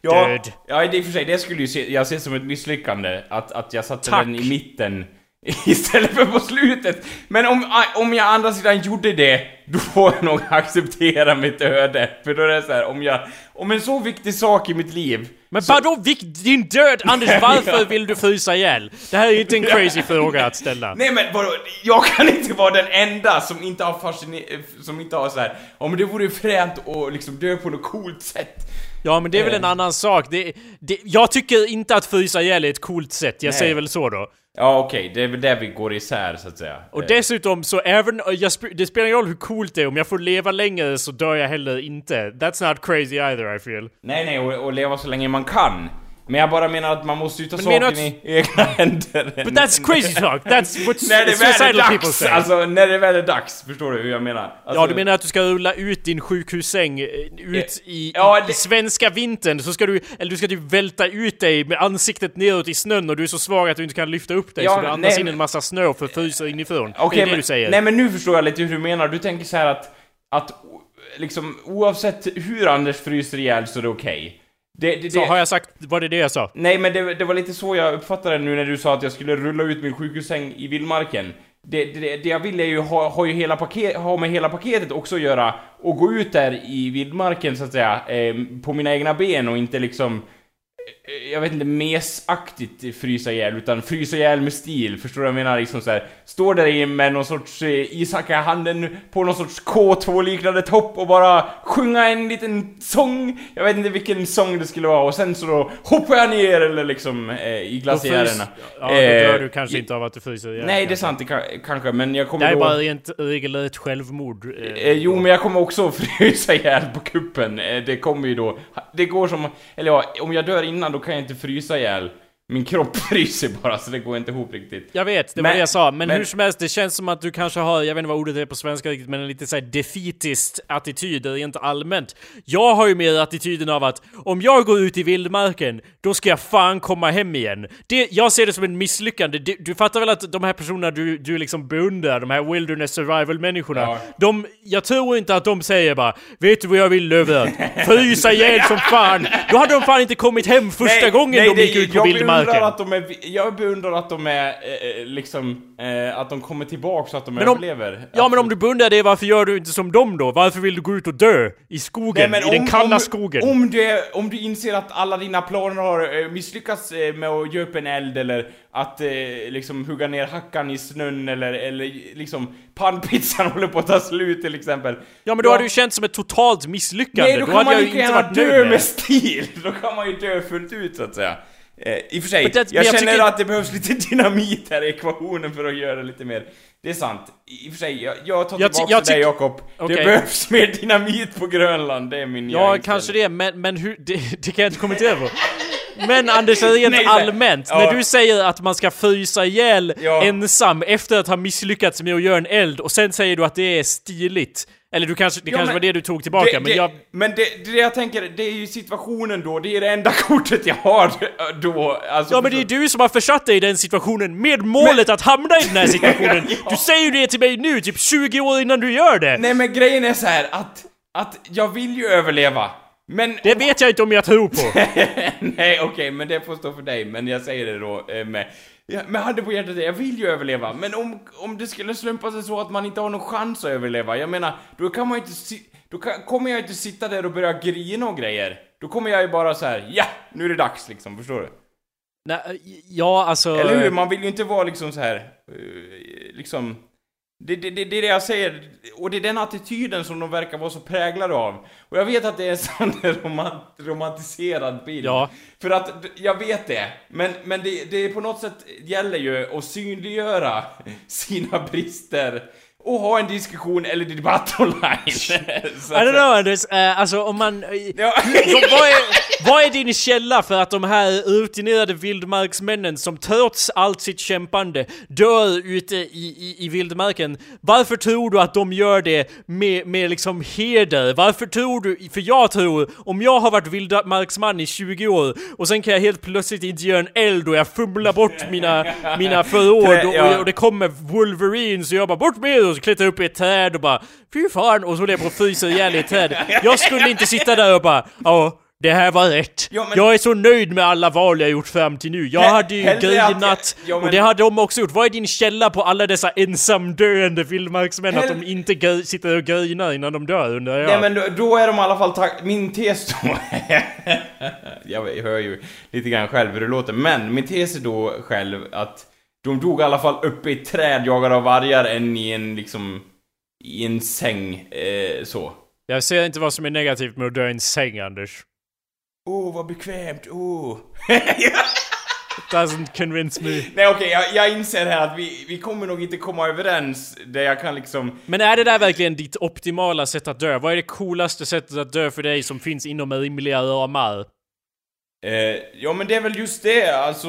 Ja, död. ja det i och för sig, det skulle ju se, jag se som ett misslyckande att, att jag satte Tack. den i mitten istället för på slutet. Men om, om jag andra sidan gjorde det, då får jag nog acceptera mitt öde. För då är det så här, om jag, om en så viktig sak i mitt liv Men vadå vik- din död? Anders, varför vill du frysa ihjäl? Det här är ju inte en crazy fråga att ställa. Nej men vadå, jag kan inte vara den enda som inte har fasciner... som inte har så här. men det vore fränt att liksom dö på något coolt sätt. Ja men det är väl en Eh. annan sak. Det, det, jag tycker inte att frysa ihjäl är ett coolt sätt, jag Nej. säger väl så då. Ja okej, det är väl där vi går isär så att säga. Och Eh, dessutom så även, jag, sp- det spelar ingen roll hur coolt det är, om jag får leva längre så dör jag heller inte. That's not crazy either I feel. Nej, nej, och, och leva så länge man kan. Men jag bara menar att man måste ju ta Men saken i egna händer. But that's crazy talk! That's what när det väl är dags! say. Alltså, när det väl är dags. Förstår du hur jag menar? Alltså, Ja, du menar att du ska rulla ut din sjukhussäng eh, ut i, Ja, det- i svenska vintern, så ska du, eller du ska typ välta ut dig med ansiktet neråt i snön och du är så svag att du inte kan lyfta upp dig Ja, så du andas nej, in en massa snö och förfryser inifrån. Okej, det är det men, du säger. Nej men nu förstår jag lite hur du menar. Du tänker så här att, att liksom oavsett hur Anders fryser ihjäl så är det okej. Det, det, så det, har jag sagt, var det det jag sa? Nej men det, det var lite så jag uppfattade det nu när du sa att jag skulle rulla ut min sjukhussäng i vildmarken. Det, det, det jag vill är ju ha, ha, ju hela paket, ha med hela paketet också att göra och gå ut där i vildmarken så att säga eh, på mina egna ben och inte liksom jag vet inte, mesaktigt frysa ihjäl, utan frysa ihjäl med stil. Förstår du vad jag menar? Liksom så här, står där i med någon sorts eh, ishacka i handen på någon sorts K2-liknande topp och bara sjunga en liten sång. Jag vet inte vilken sång det skulle vara och sen så då hoppar jag ner eller liksom eh, i Då glaciärerna. Ja, då dör Eh, du kanske i- inte av att du fryser ihjäl. Nej, det är kanske. sant, det kan, kanske, men jag Det kommer här är då... bara rent regelrätt självmord. eh, Eh, jo, men jag kommer också frysa ihjäl på kuppen. Eh, det kommer ju då... Det går som... Eller ja, om jag dör innan då kan jag inte frysa ihjäl. Min kropp fryser bara, så det går inte ihop riktigt. Jag vet, det var Men- det jag sa. Men, men- hur som helst, det känns som att du kanske har, jag vet inte vad ordet är på svenska riktigt, men en lite såhär defeatist attityd rent allmänt. Jag har ju mer attityden av att om jag går ut i vildmarken, då ska jag fan komma hem igen. Det, jag ser det som en misslyckande. Du, du fattar väl att de här personerna du, du liksom beundrar, de här wilderness survival-människorna, Ja. de, jag tror inte att de säger bara Vet du vad jag vill Löfven? Frysa ihjäl som fan! Då hade de fan inte kommit hem första gången de det- gick ut på vildmarken. Vildmarken. att de är, jag beundrar att de är, eh, eh, liksom, eh, att de kommer tillbaka så att de Men om- överlever. Ja men om du beundrar det, varför gör du inte som dem då? Varför vill du gå ut och dö? I skogen? I den kalla om, skogen? Om du, är- om du inser att alla dina planer har eh, misslyckats eh, med att ge upp en eld eller att eh, liksom hugga ner hackan i snön eller, eller liksom pannpizzan håller på att ta slut till exempel. Ja men då hade det ju känts som ett totalt misslyckande. Nej, då, kan hade man ju inte gärna dö med med stil! Då kan man ju dö fullt ut så att säga. Eh, I och för sig, det- jag, känner tycker- att det behövs lite dynamit här i ekvationen för att göra det lite mer. Det är sant. I och för sig, jag, jag tar Jag tillbaka jag till dig Jakob. Det Okej. behövs mer dynamit på Grönland, det är min Ja, kanske det, men, men hur, det, det kan jag inte kommentera på. Men Anders, rent Nej, allmänt, ja. när du säger att man ska frysa ihjäl Ja. ensam efter att ha misslyckats med att göra en eld och sen säger du att det är stiligt. Eller du kanske, det Ja, kanske men var det du tog tillbaka, det, men det, jag... Men det, det jag tänker, det är ju situationen då, det är det enda kortet jag har då. Alltså, Ja men det är du som har försatt dig i den situationen med målet att hamna i den här situationen! Ja. Du säger ju det till mig nu, typ 20 år innan du gör det! Nej men grejen är så här att, att jag vill ju överleva. Men... Det vet jag inte om jag tror på. Nej okej, men det får stå för dig, men jag säger det då eh, med... Ja, men hade på hjärtat, jag vill ju överleva, men om, om det skulle slumpa sig så att man inte har någon chans att överleva, jag menar, då kan man ju inte si- då kan, kommer jag inte sitta där och börja grina och grejer. Då kommer jag ju bara så här: ja, nu är det dags liksom, förstår du? Nej, ja alltså... Eller hur? Man vill ju inte vara liksom så här, eh, liksom... Det, det, det, det är det jag säger, och det är den attityden som de verkar vara så präglade av. Och jag vet att det är en där romant, romantiserad bild. Ja. För att, jag vet det, men, men det, det på något sätt gäller ju att synliggöra sina brister och ha en diskussion eller debatt online. Så I don't know Anders, eh, alltså om man... eh, Ja. vad, är, vad är din källa för att de här rutinerade vildmarksmännen som trots allt sitt kämpande dör ute i, i, i vildmarken, varför tror du att de gör det med, med liksom heder? Varför tror du, för jag tror, om jag har varit vildmarksman i 20 år och sen kan jag helt plötsligt inte göra en eld och jag fumlar bort mina, mina förråd och, Ja. och det kommer Wolverine så jag bara bort med er och så klättrar jag upp i ett träd och bara Fy fan! Och så håller jag på att frysa ihjäl i ett träd. Jag skulle inte sitta där och bara Ja, det här var rätt. Ja, men- Jag är så nöjd med alla val jag gjort fram till nu. Jag He- hade ju att jag- grinat ja, men- och det hade de också gjort. Vad är din källa på alla dessa ensamdöende vildmarksmän? Att Hell- de inte sitter och grinar innan de dör undrar jag. Nej men då, då är de i alla fall tack... Min tes då... jag hör ju lite grann själv hur det låter, men min tes är då själv att de dog i alla fall uppe i ett träd jagade av vargar än i en liksom... I en säng, eh, så. Jag ser inte vad som är negativt med att dö i en säng Anders. Åh, oh, vad bekvämt, åh. Oh. Doesn't convince me. Nej okej, jag, jag inser här att vi, vi kommer nog inte komma överens där jag kan liksom... Men är det där verkligen ditt optimala sätt att dö? Vad är det coolaste sättet att dö för dig som finns inom rimliga ramar? Eh, ja men det är väl just det, alltså...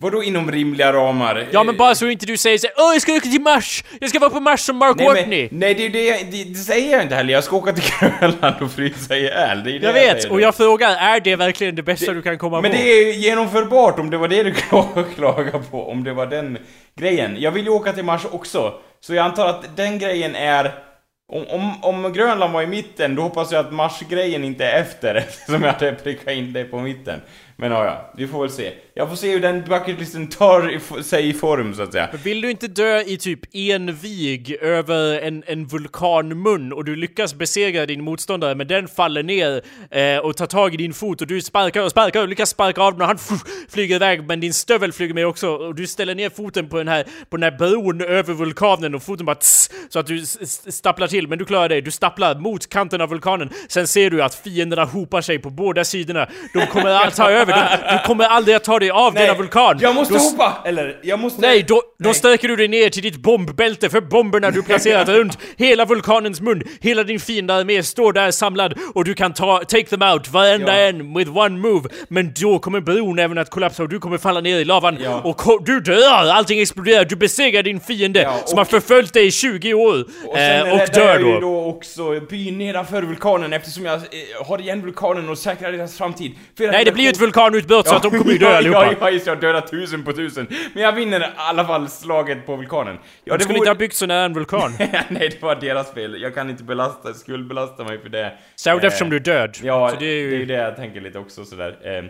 Vadå inom rimliga ramar? Ja men bara så inte du säger såhär Åh jag ska åka till Mars! Jag ska vara på Mars som Mark Nej, Watney! men, nej det, är det, jag- det, det säger jag inte heller, jag ska åka till Grönland och frysa ihjäl. Det är det Jag vet, säger och jag frågar, är det verkligen det bästa du kan komma Men på? det är genomförbart om det var det du klagade på, om det var den grejen. Jag vill ju åka till Mars också, så jag antar att den grejen är... Om, om, om Grönland var i mitten, då hoppas jag att Mars-grejen inte är efter, eftersom jag hade prickat in det på mitten. Men ja, ja, vi får väl se. Jag får se hur den bucketlisten tar i- sig i form, så att säga. Vill du inte dö i typ en vig över en, en vulkanmun och du lyckas besegra din motståndare men den faller ner eh, och tar tag i din fot och du sparkar och sparkar och lyckas sparka av den och han flyger iväg men din stövel flyger med också och du ställer ner foten på den här, på den här bron över vulkanen och foten bara tss, så att du stapplar till men du klarar dig. Du stapplar mot kanten av vulkanen. Sen ser du att fienderna hopar sig på båda sidorna. De kommer att ta över. De, du kommer aldrig att ta dig av denna vulkan. Jag måste Då hoppa! Eller, jag måste... Nej, då, då Nej. sträcker du dig ner till ditt bombbälte för bomberna du placerat runt hela vulkanens mun. Hela din fiendearmé står där samlad och du kan ta, take them out, varenda Ja. en, with one move. Men då kommer bron även att kollapsa och du kommer falla ner i lavan Ja. och du dör! Allting exploderar, du besegrar din fiende Ja, som och- har förföljt dig i 20 år. Och sen eh, och dör jag ju då. då också byn nedanför vulkanen eftersom jag eh, har igen vulkanen och säkrar deras framtid. För Nej, det blir ju ett vulkanutbrott så att de kommer ju dö allihopa. Ja, ja, just det, jag dödar tusen på tusen. Men jag vinner i alla fall slaget på vulkanen. Ja, De skulle inte ha byggt så nära en vulkan. Nej, det var deras fel. Jag kan inte belasta, skuldbelasta mig för det. Särskilt Eh, eftersom du är död. Ja, Så det är, ju... det jag tänker lite också sådär. Eh,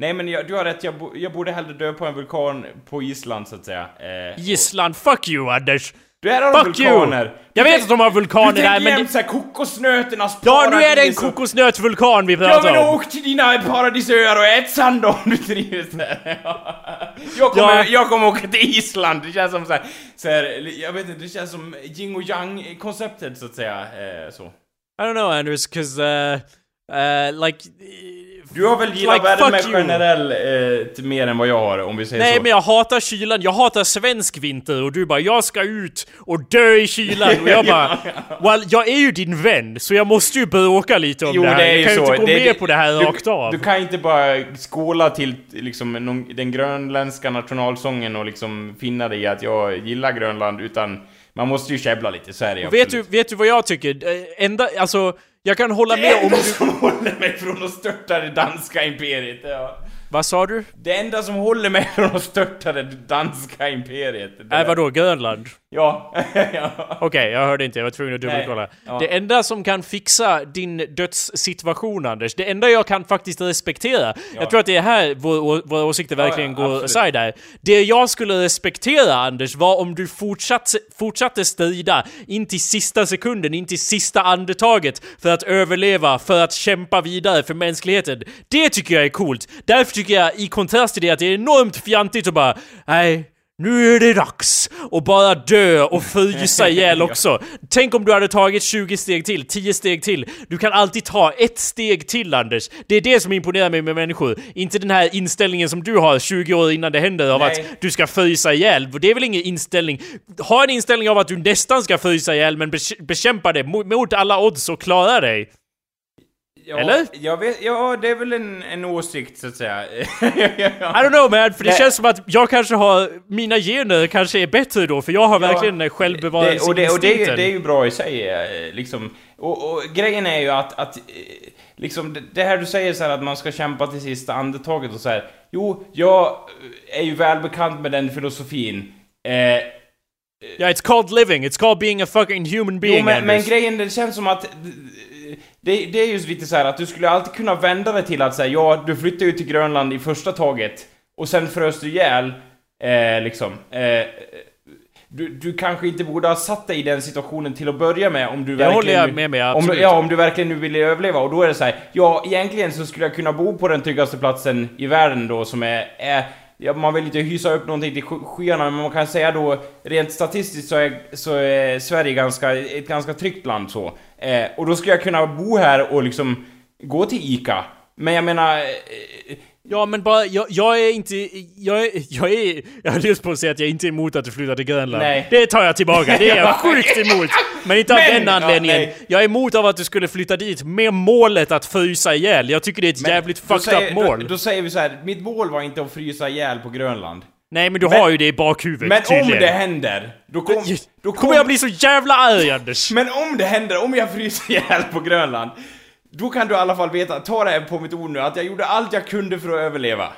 nej men jag, du har rätt, jag, bo, jag borde hellre dö på en vulkan på Island så att säga. Eh, Gisslan, fuck you Anders! Där har de Fuck vulkaner! you! Jag vet att de har Du vulkaner där tänker men... jämt såhär kokosnötternas Ja, nu är det en paradis och- kokosnötsvulkan vi Ja pratar men om! åk till dina paradisöar och ät sand om du trivs där. jag, kommer, Ja. jag kommer åka till Island, det känns som såhär, så här, jag vet inte, det känns som yin och yang konceptet så att säga. Eh, så. I don't know Anders, cause uh, uh, like... Du har väl gillat Like, värme fuck you. generell eh, mer än vad jag har om vi säger Nej så. men jag hatar kylan, jag hatar svensk vinter och du bara 'Jag ska ut och dö i kylan' och jag bara Well, jag är ju din vän, så jag måste ju bråka lite om Jo, det här. det är jag kan ju så. inte gå Det- med det- på det här du, rakt av. Du kan inte bara skåla till liksom, någon, den grönländska nationalsången och liksom finna dig i att jag gillar Grönland, utan man måste ju käbbla lite, så är det vet, du, absolut. vet du vad jag tycker? Eh, Enda, alltså, jag kan hålla Det med om enda du... som håller mig från att störta det danska imperiet, ja. Vad sa du? Det enda som håller mig från att störta det danska imperiet. Det Äh, vadå, Grönland? Ja. ja. Okej, jag hörde inte, jag var tvungen att dubbelkolla. Ja. Det enda som kan fixa din dödssituation Anders, det enda jag kan faktiskt respektera, jag tror att det är här vår, våra åsikter verkligen ja, går isär där. Det jag skulle respektera Anders var om du fortsatte, fortsatte strida in till sista sekunden, in till sista andetaget för att överleva, för att kämpa vidare för mänskligheten. Det tycker jag är coolt. Därför tycker jag i kontrast till det att det är enormt fjantigt och bara nej, nu är det dags att bara dö och frysa ihjäl också. Tänk om du hade tagit 20 steg till, 10 steg till. Du kan alltid ta ett steg till Anders. Det är det som imponerar mig med människor. Inte den här inställningen som du har 20 år innan det händer av Nej. att du ska frysa ihjäl. Det är väl ingen inställning. Ha en inställning av att du nästan ska frysa ihjäl men bekä- bekämpa det mot alla odds och klara dig. Ja. Eller? Jag vet, ja, det är väl en, en åsikt, så att säga. I don't know man, för det Nej. känns som att jag kanske har, mina gener kanske är bättre då, för jag har Ja, verkligen det, och, det, och självbevarelseinstinkten. det, är ju bra i sig, eh, liksom. Och, och grejen är ju att, att eh, liksom, det, det här du säger så här att man ska kämpa till sista andetaget och så här. Jo, jag är ju välbekant med den filosofin. Eh, Ja, it's called living, it's called being a fucking human being jo, men, men grejen, det känns som att... Det, det är ju lite så här att du skulle alltid kunna vända det till att säga ja, du flyttar ju till Grönland i första taget och sen frös du ihjäl, eh, liksom. Eh, du, du kanske inte borde ha satt dig i den situationen till att börja med om du Det verkligen... håller jag med mig, om, absolut. Ja, om du verkligen nu vill överleva. Och då är det så här, ja, egentligen så skulle jag kunna bo på den tryggaste platsen i världen då som är... är ja, man vill inte hysa upp någonting till skyarna, men man kan säga då rent statistiskt så är, så är Sverige ganska, ett ganska tryggt land så. Eh, och då skulle jag kunna bo här och liksom gå till ICA. Men jag menar... Eh, Ja men bara, jag, jag är inte, jag är, jag är, jag höll just på att säga att jag inte är emot att du flyttar till Grönland. Nej. Det tar jag tillbaka, det är jag sjukt emot. Men inte av Men, den ja, anledningen. nej. jag är emot av att du skulle flytta dit med målet att frysa ihjäl. Jag tycker det är ett men jävligt fucked säger, up mål. Då, då säger vi så här, mitt mål var inte att frysa ihjäl på Grönland. Nej men du Men- har ju det i bakhuvudet Men tydligen. om det händer, då, kom, då kommer jag bli så jävla arg Anders! Men om det händer, om jag fryser ihjäl på Grönland, då kan du i alla fall veta, ta det här på mitt ord nu, att jag gjorde allt jag kunde för att överleva.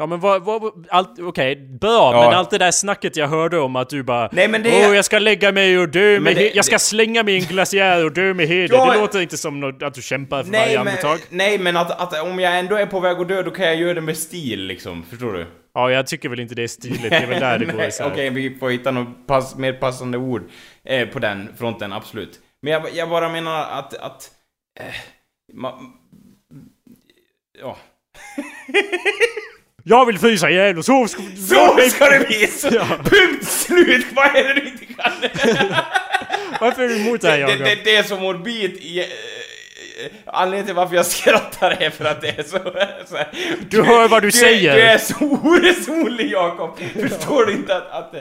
Ja men vad, vad allt, okej, bra, Ja. men allt det där snacket jag hörde om att du bara Nej, men det- Åh, jag ska lägga mig och dö med det- Jag ska det- slänga mig i en glaciär och dö med heder. Ja, det låter inte som något, att du kämpar för varje Nej men, andetag. nej, men att, att om jag ändå är på väg att dö, då kan jag göra det med stil liksom, förstår du? Ja, jag tycker väl inte det är stiligt. Det är väl där det går isär. Okej, vi får hitta något pass, mer passande ord eh, på den fronten, absolut. Men jag, jag bara menar att... att eh, ma, ja. Jag vill frysa ihjäl och så ska... Så ska det bli! Så, Punkt slut! Vad är det du inte kan? Varför är du emot det här det, Jakob? det, det är så morbid eh, Anledningen till varför jag skrattar är för att det är så... så här, Du hör vad du säger. Du är så oresonlig Jakob! Förstår du inte att... att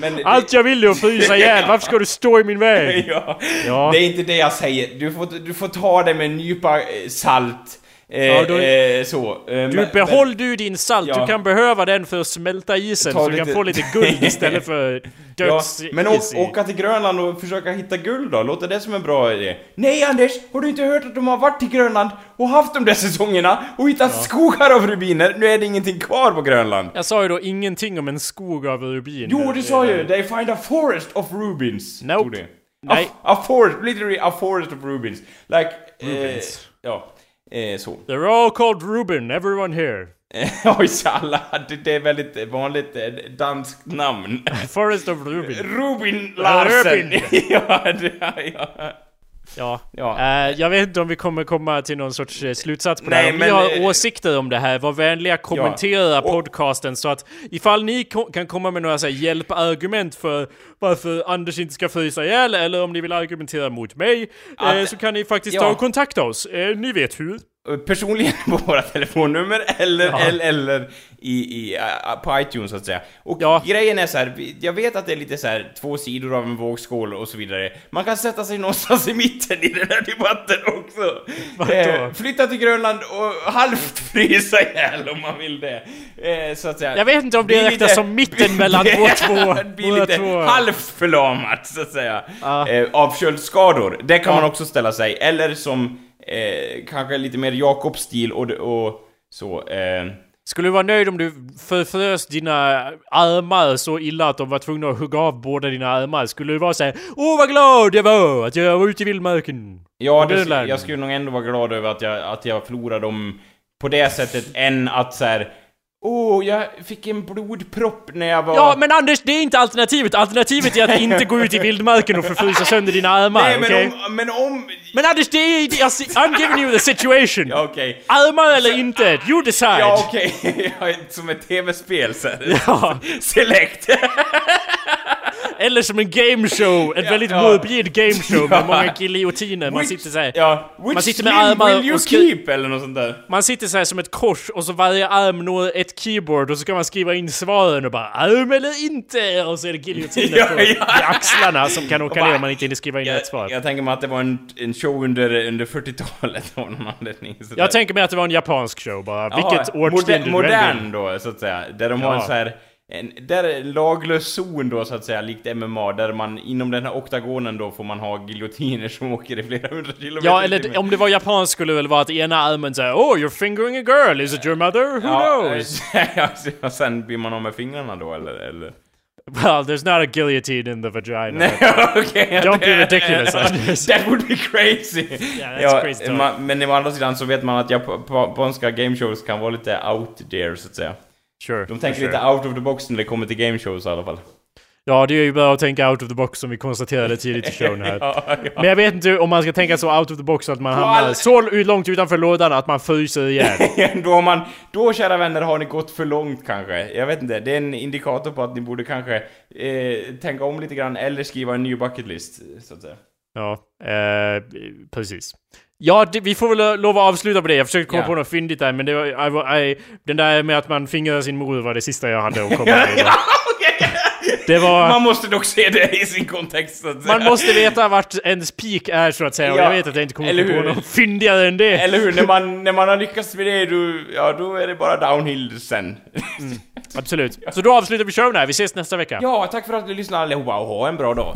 men det- Allt jag vill är att frysa ihjäl, varför ska du stå i min väg? ja. Ja. Det är inte det jag säger. Du får, du får ta det med en nypa eh, salt. Eh, Ja, då- eh, så. Eh, Du men- behåll du din salt, Ja. du kan behöva den för att smälta isen Ta så du kan få lite guld istället för Ja, döds men is å- i. åka till Grönland och försöka hitta guld då? Låter det som en bra idé? Nej Anders! Har du inte hört att de har varit i Grönland och haft de där säsongerna och hittat skogar av rubiner? Nu är det ingenting kvar på Grönland. Jag sa ju då ingenting om en skog av rubin. Jo, du sa ju They find a forest of rubins. Nope. Nej. A, a forest, literally a forest of rubins. Like... Rubins. Eh, ja. Eh, så. They're all called Rubin, everyone here. Oj, alla, det, det är väldigt vanligt eh, danskt namn. Forest of Rubin. Rubin Larsen! Ja, det, ja. Ja. Ja. Eh, jag vet inte om vi kommer komma till någon sorts eh, slutsats på Nej, det här. Om men, ni har åsikter om det här, var vänliga kommentera Och- podcasten så att ifall ni ko- kan komma med några så här, hjälpargument för varför Anders inte ska frysa ihjäl eller om ni vill argumentera mot mig eh, Att- så kan ni faktiskt ja. ta och kontakta oss. Eh, ni vet hur. personligen på våra telefonnummer eller, Ja. eller, eller i, i, uh, på iTunes så att säga. Och Ja. grejen är så här, jag vet att det är lite så här två sidor av en vågskål och så vidare. Man kan sätta sig någonstans i mitten i den här debatten också. Vadå? flytta till Grönland och halvt frysa ihjäl om man vill det. Eh, så att säga. Jag vet inte om det räknas som mitten mellan vår två- Bli våra lite två- förlamat så att säga. Ja. Eh, av köldskador. Det kan Ja. man också ställa sig. Eller som eh, kanske lite mer Jakobs-stil och, och så. Eh, Skulle du vara nöjd om du förfrös dina armar så illa att de var tvungna att hugga av båda dina armar? Skulle du vara såhär Åh vad glad jag var att jag var ute i vildmarken? ja, det, Grönland." jag skulle nog ändå vara glad över att jag, att jag förlorade dem på det sättet än att så här. Åh, jag fick en blodpropp när jag var... Ja men Anders, det är inte alternativet. Alternativet är att inte gå ut i vildmarken och förfrysa sönder dina armar, Nej, men okej? om... Men om... Men Anders, det är... Jag, I'm giving you the situation! Ja, okej. Armar eller inte, you decide! Ja, okej. Ja, Som ett tv-spel så här. Ja. Select. Eller som en gameshow, en väldigt ja. morbid gameshow med många giljotiner. Man sitter såhär... Ja, which Man sitter med armar will you keep? Eller något sånt där. Man sitter så här som ett kors och så varje arm når ett keyboard och så kan man skriva in svaren och bara arm eller inte och så är det giljotiner Ja, på ja. i axlarna som kan åka ner om man inte hinner skriva in rätt svar. Jag, jag tänker mig att det var en, en show under, under 40-talet av någon anledning. så där. Jag tänker mig att det var en japansk show bara. Vilket årtionde moder, du än vill. Modern då, så att säga. Där de har en så här... En, där är laglös zon då så att säga, likt MMA, där man inom den här oktagonen då får man ha giljotiner som åker i flera hundra kilometer Ja, eller om det var japanskt skulle det väl vara att ena armen säger Oh, you're fingering a girl, is it your mother? Who knows? ja, och sen blir man av med fingrarna då, eller? eller? Well, there's not a guillotine in the vagina. Nej, okej. Don't be ridiculous. That would be crazy! that's crazy talk. ma- men å andra sidan så vet man att jap- japanska gameshows kan vara lite out there, så att säga. Sure. De tänker sure. lite out of the box när det kommer till gameshows i alla fall. Ja, det är ju bra att tänka out of the box som vi konstaterade tidigt i showen här. Ja, ja. Men jag vet inte om man ska tänka så out of the box att man hamnar all- så långt utanför lådan att man fryser ihjäl. då, man, då, kära vänner, har ni gått för långt kanske. Jag vet inte, det är en indikator på att ni borde kanske eh, tänka om lite grann eller skriva en ny bucket list, så att säga. Ja, eh, precis. Ja, det, vi får väl lov att avsluta på det. Jag försökte komma Ja. på något fyndigt där, men det var, I, I, den där med att man fingrar sin mor var det sista jag hade att komma okej. Det var... Man måste dock se det i sin kontext, så att säga. Man måste veta vart ens peak är så att säga, och Ja, jag vet att jag inte kommer på något fyndigare än det. Eller hur? När man, när man har lyckats med det, då, ja, då är det bara downhill sen. Absolut. Så då avslutar vi showen här, vi ses nästa vecka. Ja, tack för att ni lyssnade allihopa och ha en bra dag.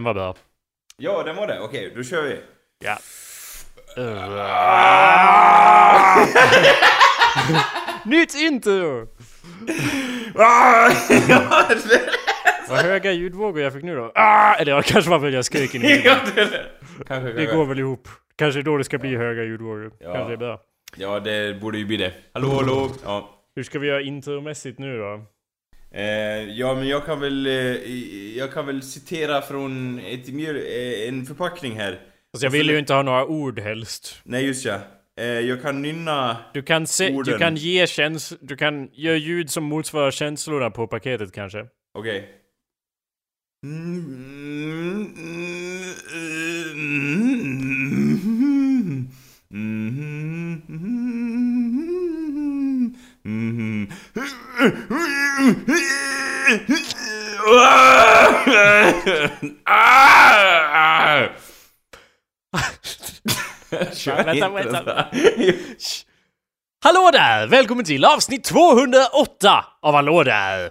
Den var bra. Ja, den var det. Okej, då kör vi. Ja. Nytt intro! Vad höga ljudvågor jag fick nu då. Ah! Eller ja, kanske var väl jag skrek in i det, går väl ihop. Kanske då det ska bli höga ljudvågor. Ja. Kanske är bra. Ja, det borde ju bli det. Hallå, hallå. Ja. Hur ska vi göra intromässigt nu då? Eh, ja, men jag kan väl... Eh, jag kan väl citera från ett, mjöl- eh, en förpackning här. Alltså jag vill ju inte ha några ord helst. Nej, just ja. Eh, jag kan nynna... Du kan, se, du Orden. kan ge käns... Du kan göra ljud som motsvarar känslorna på paketet kanske. Okej. Vänta, vänta. Hallå där! Välkommen till avsnitt 208 av Hallå där!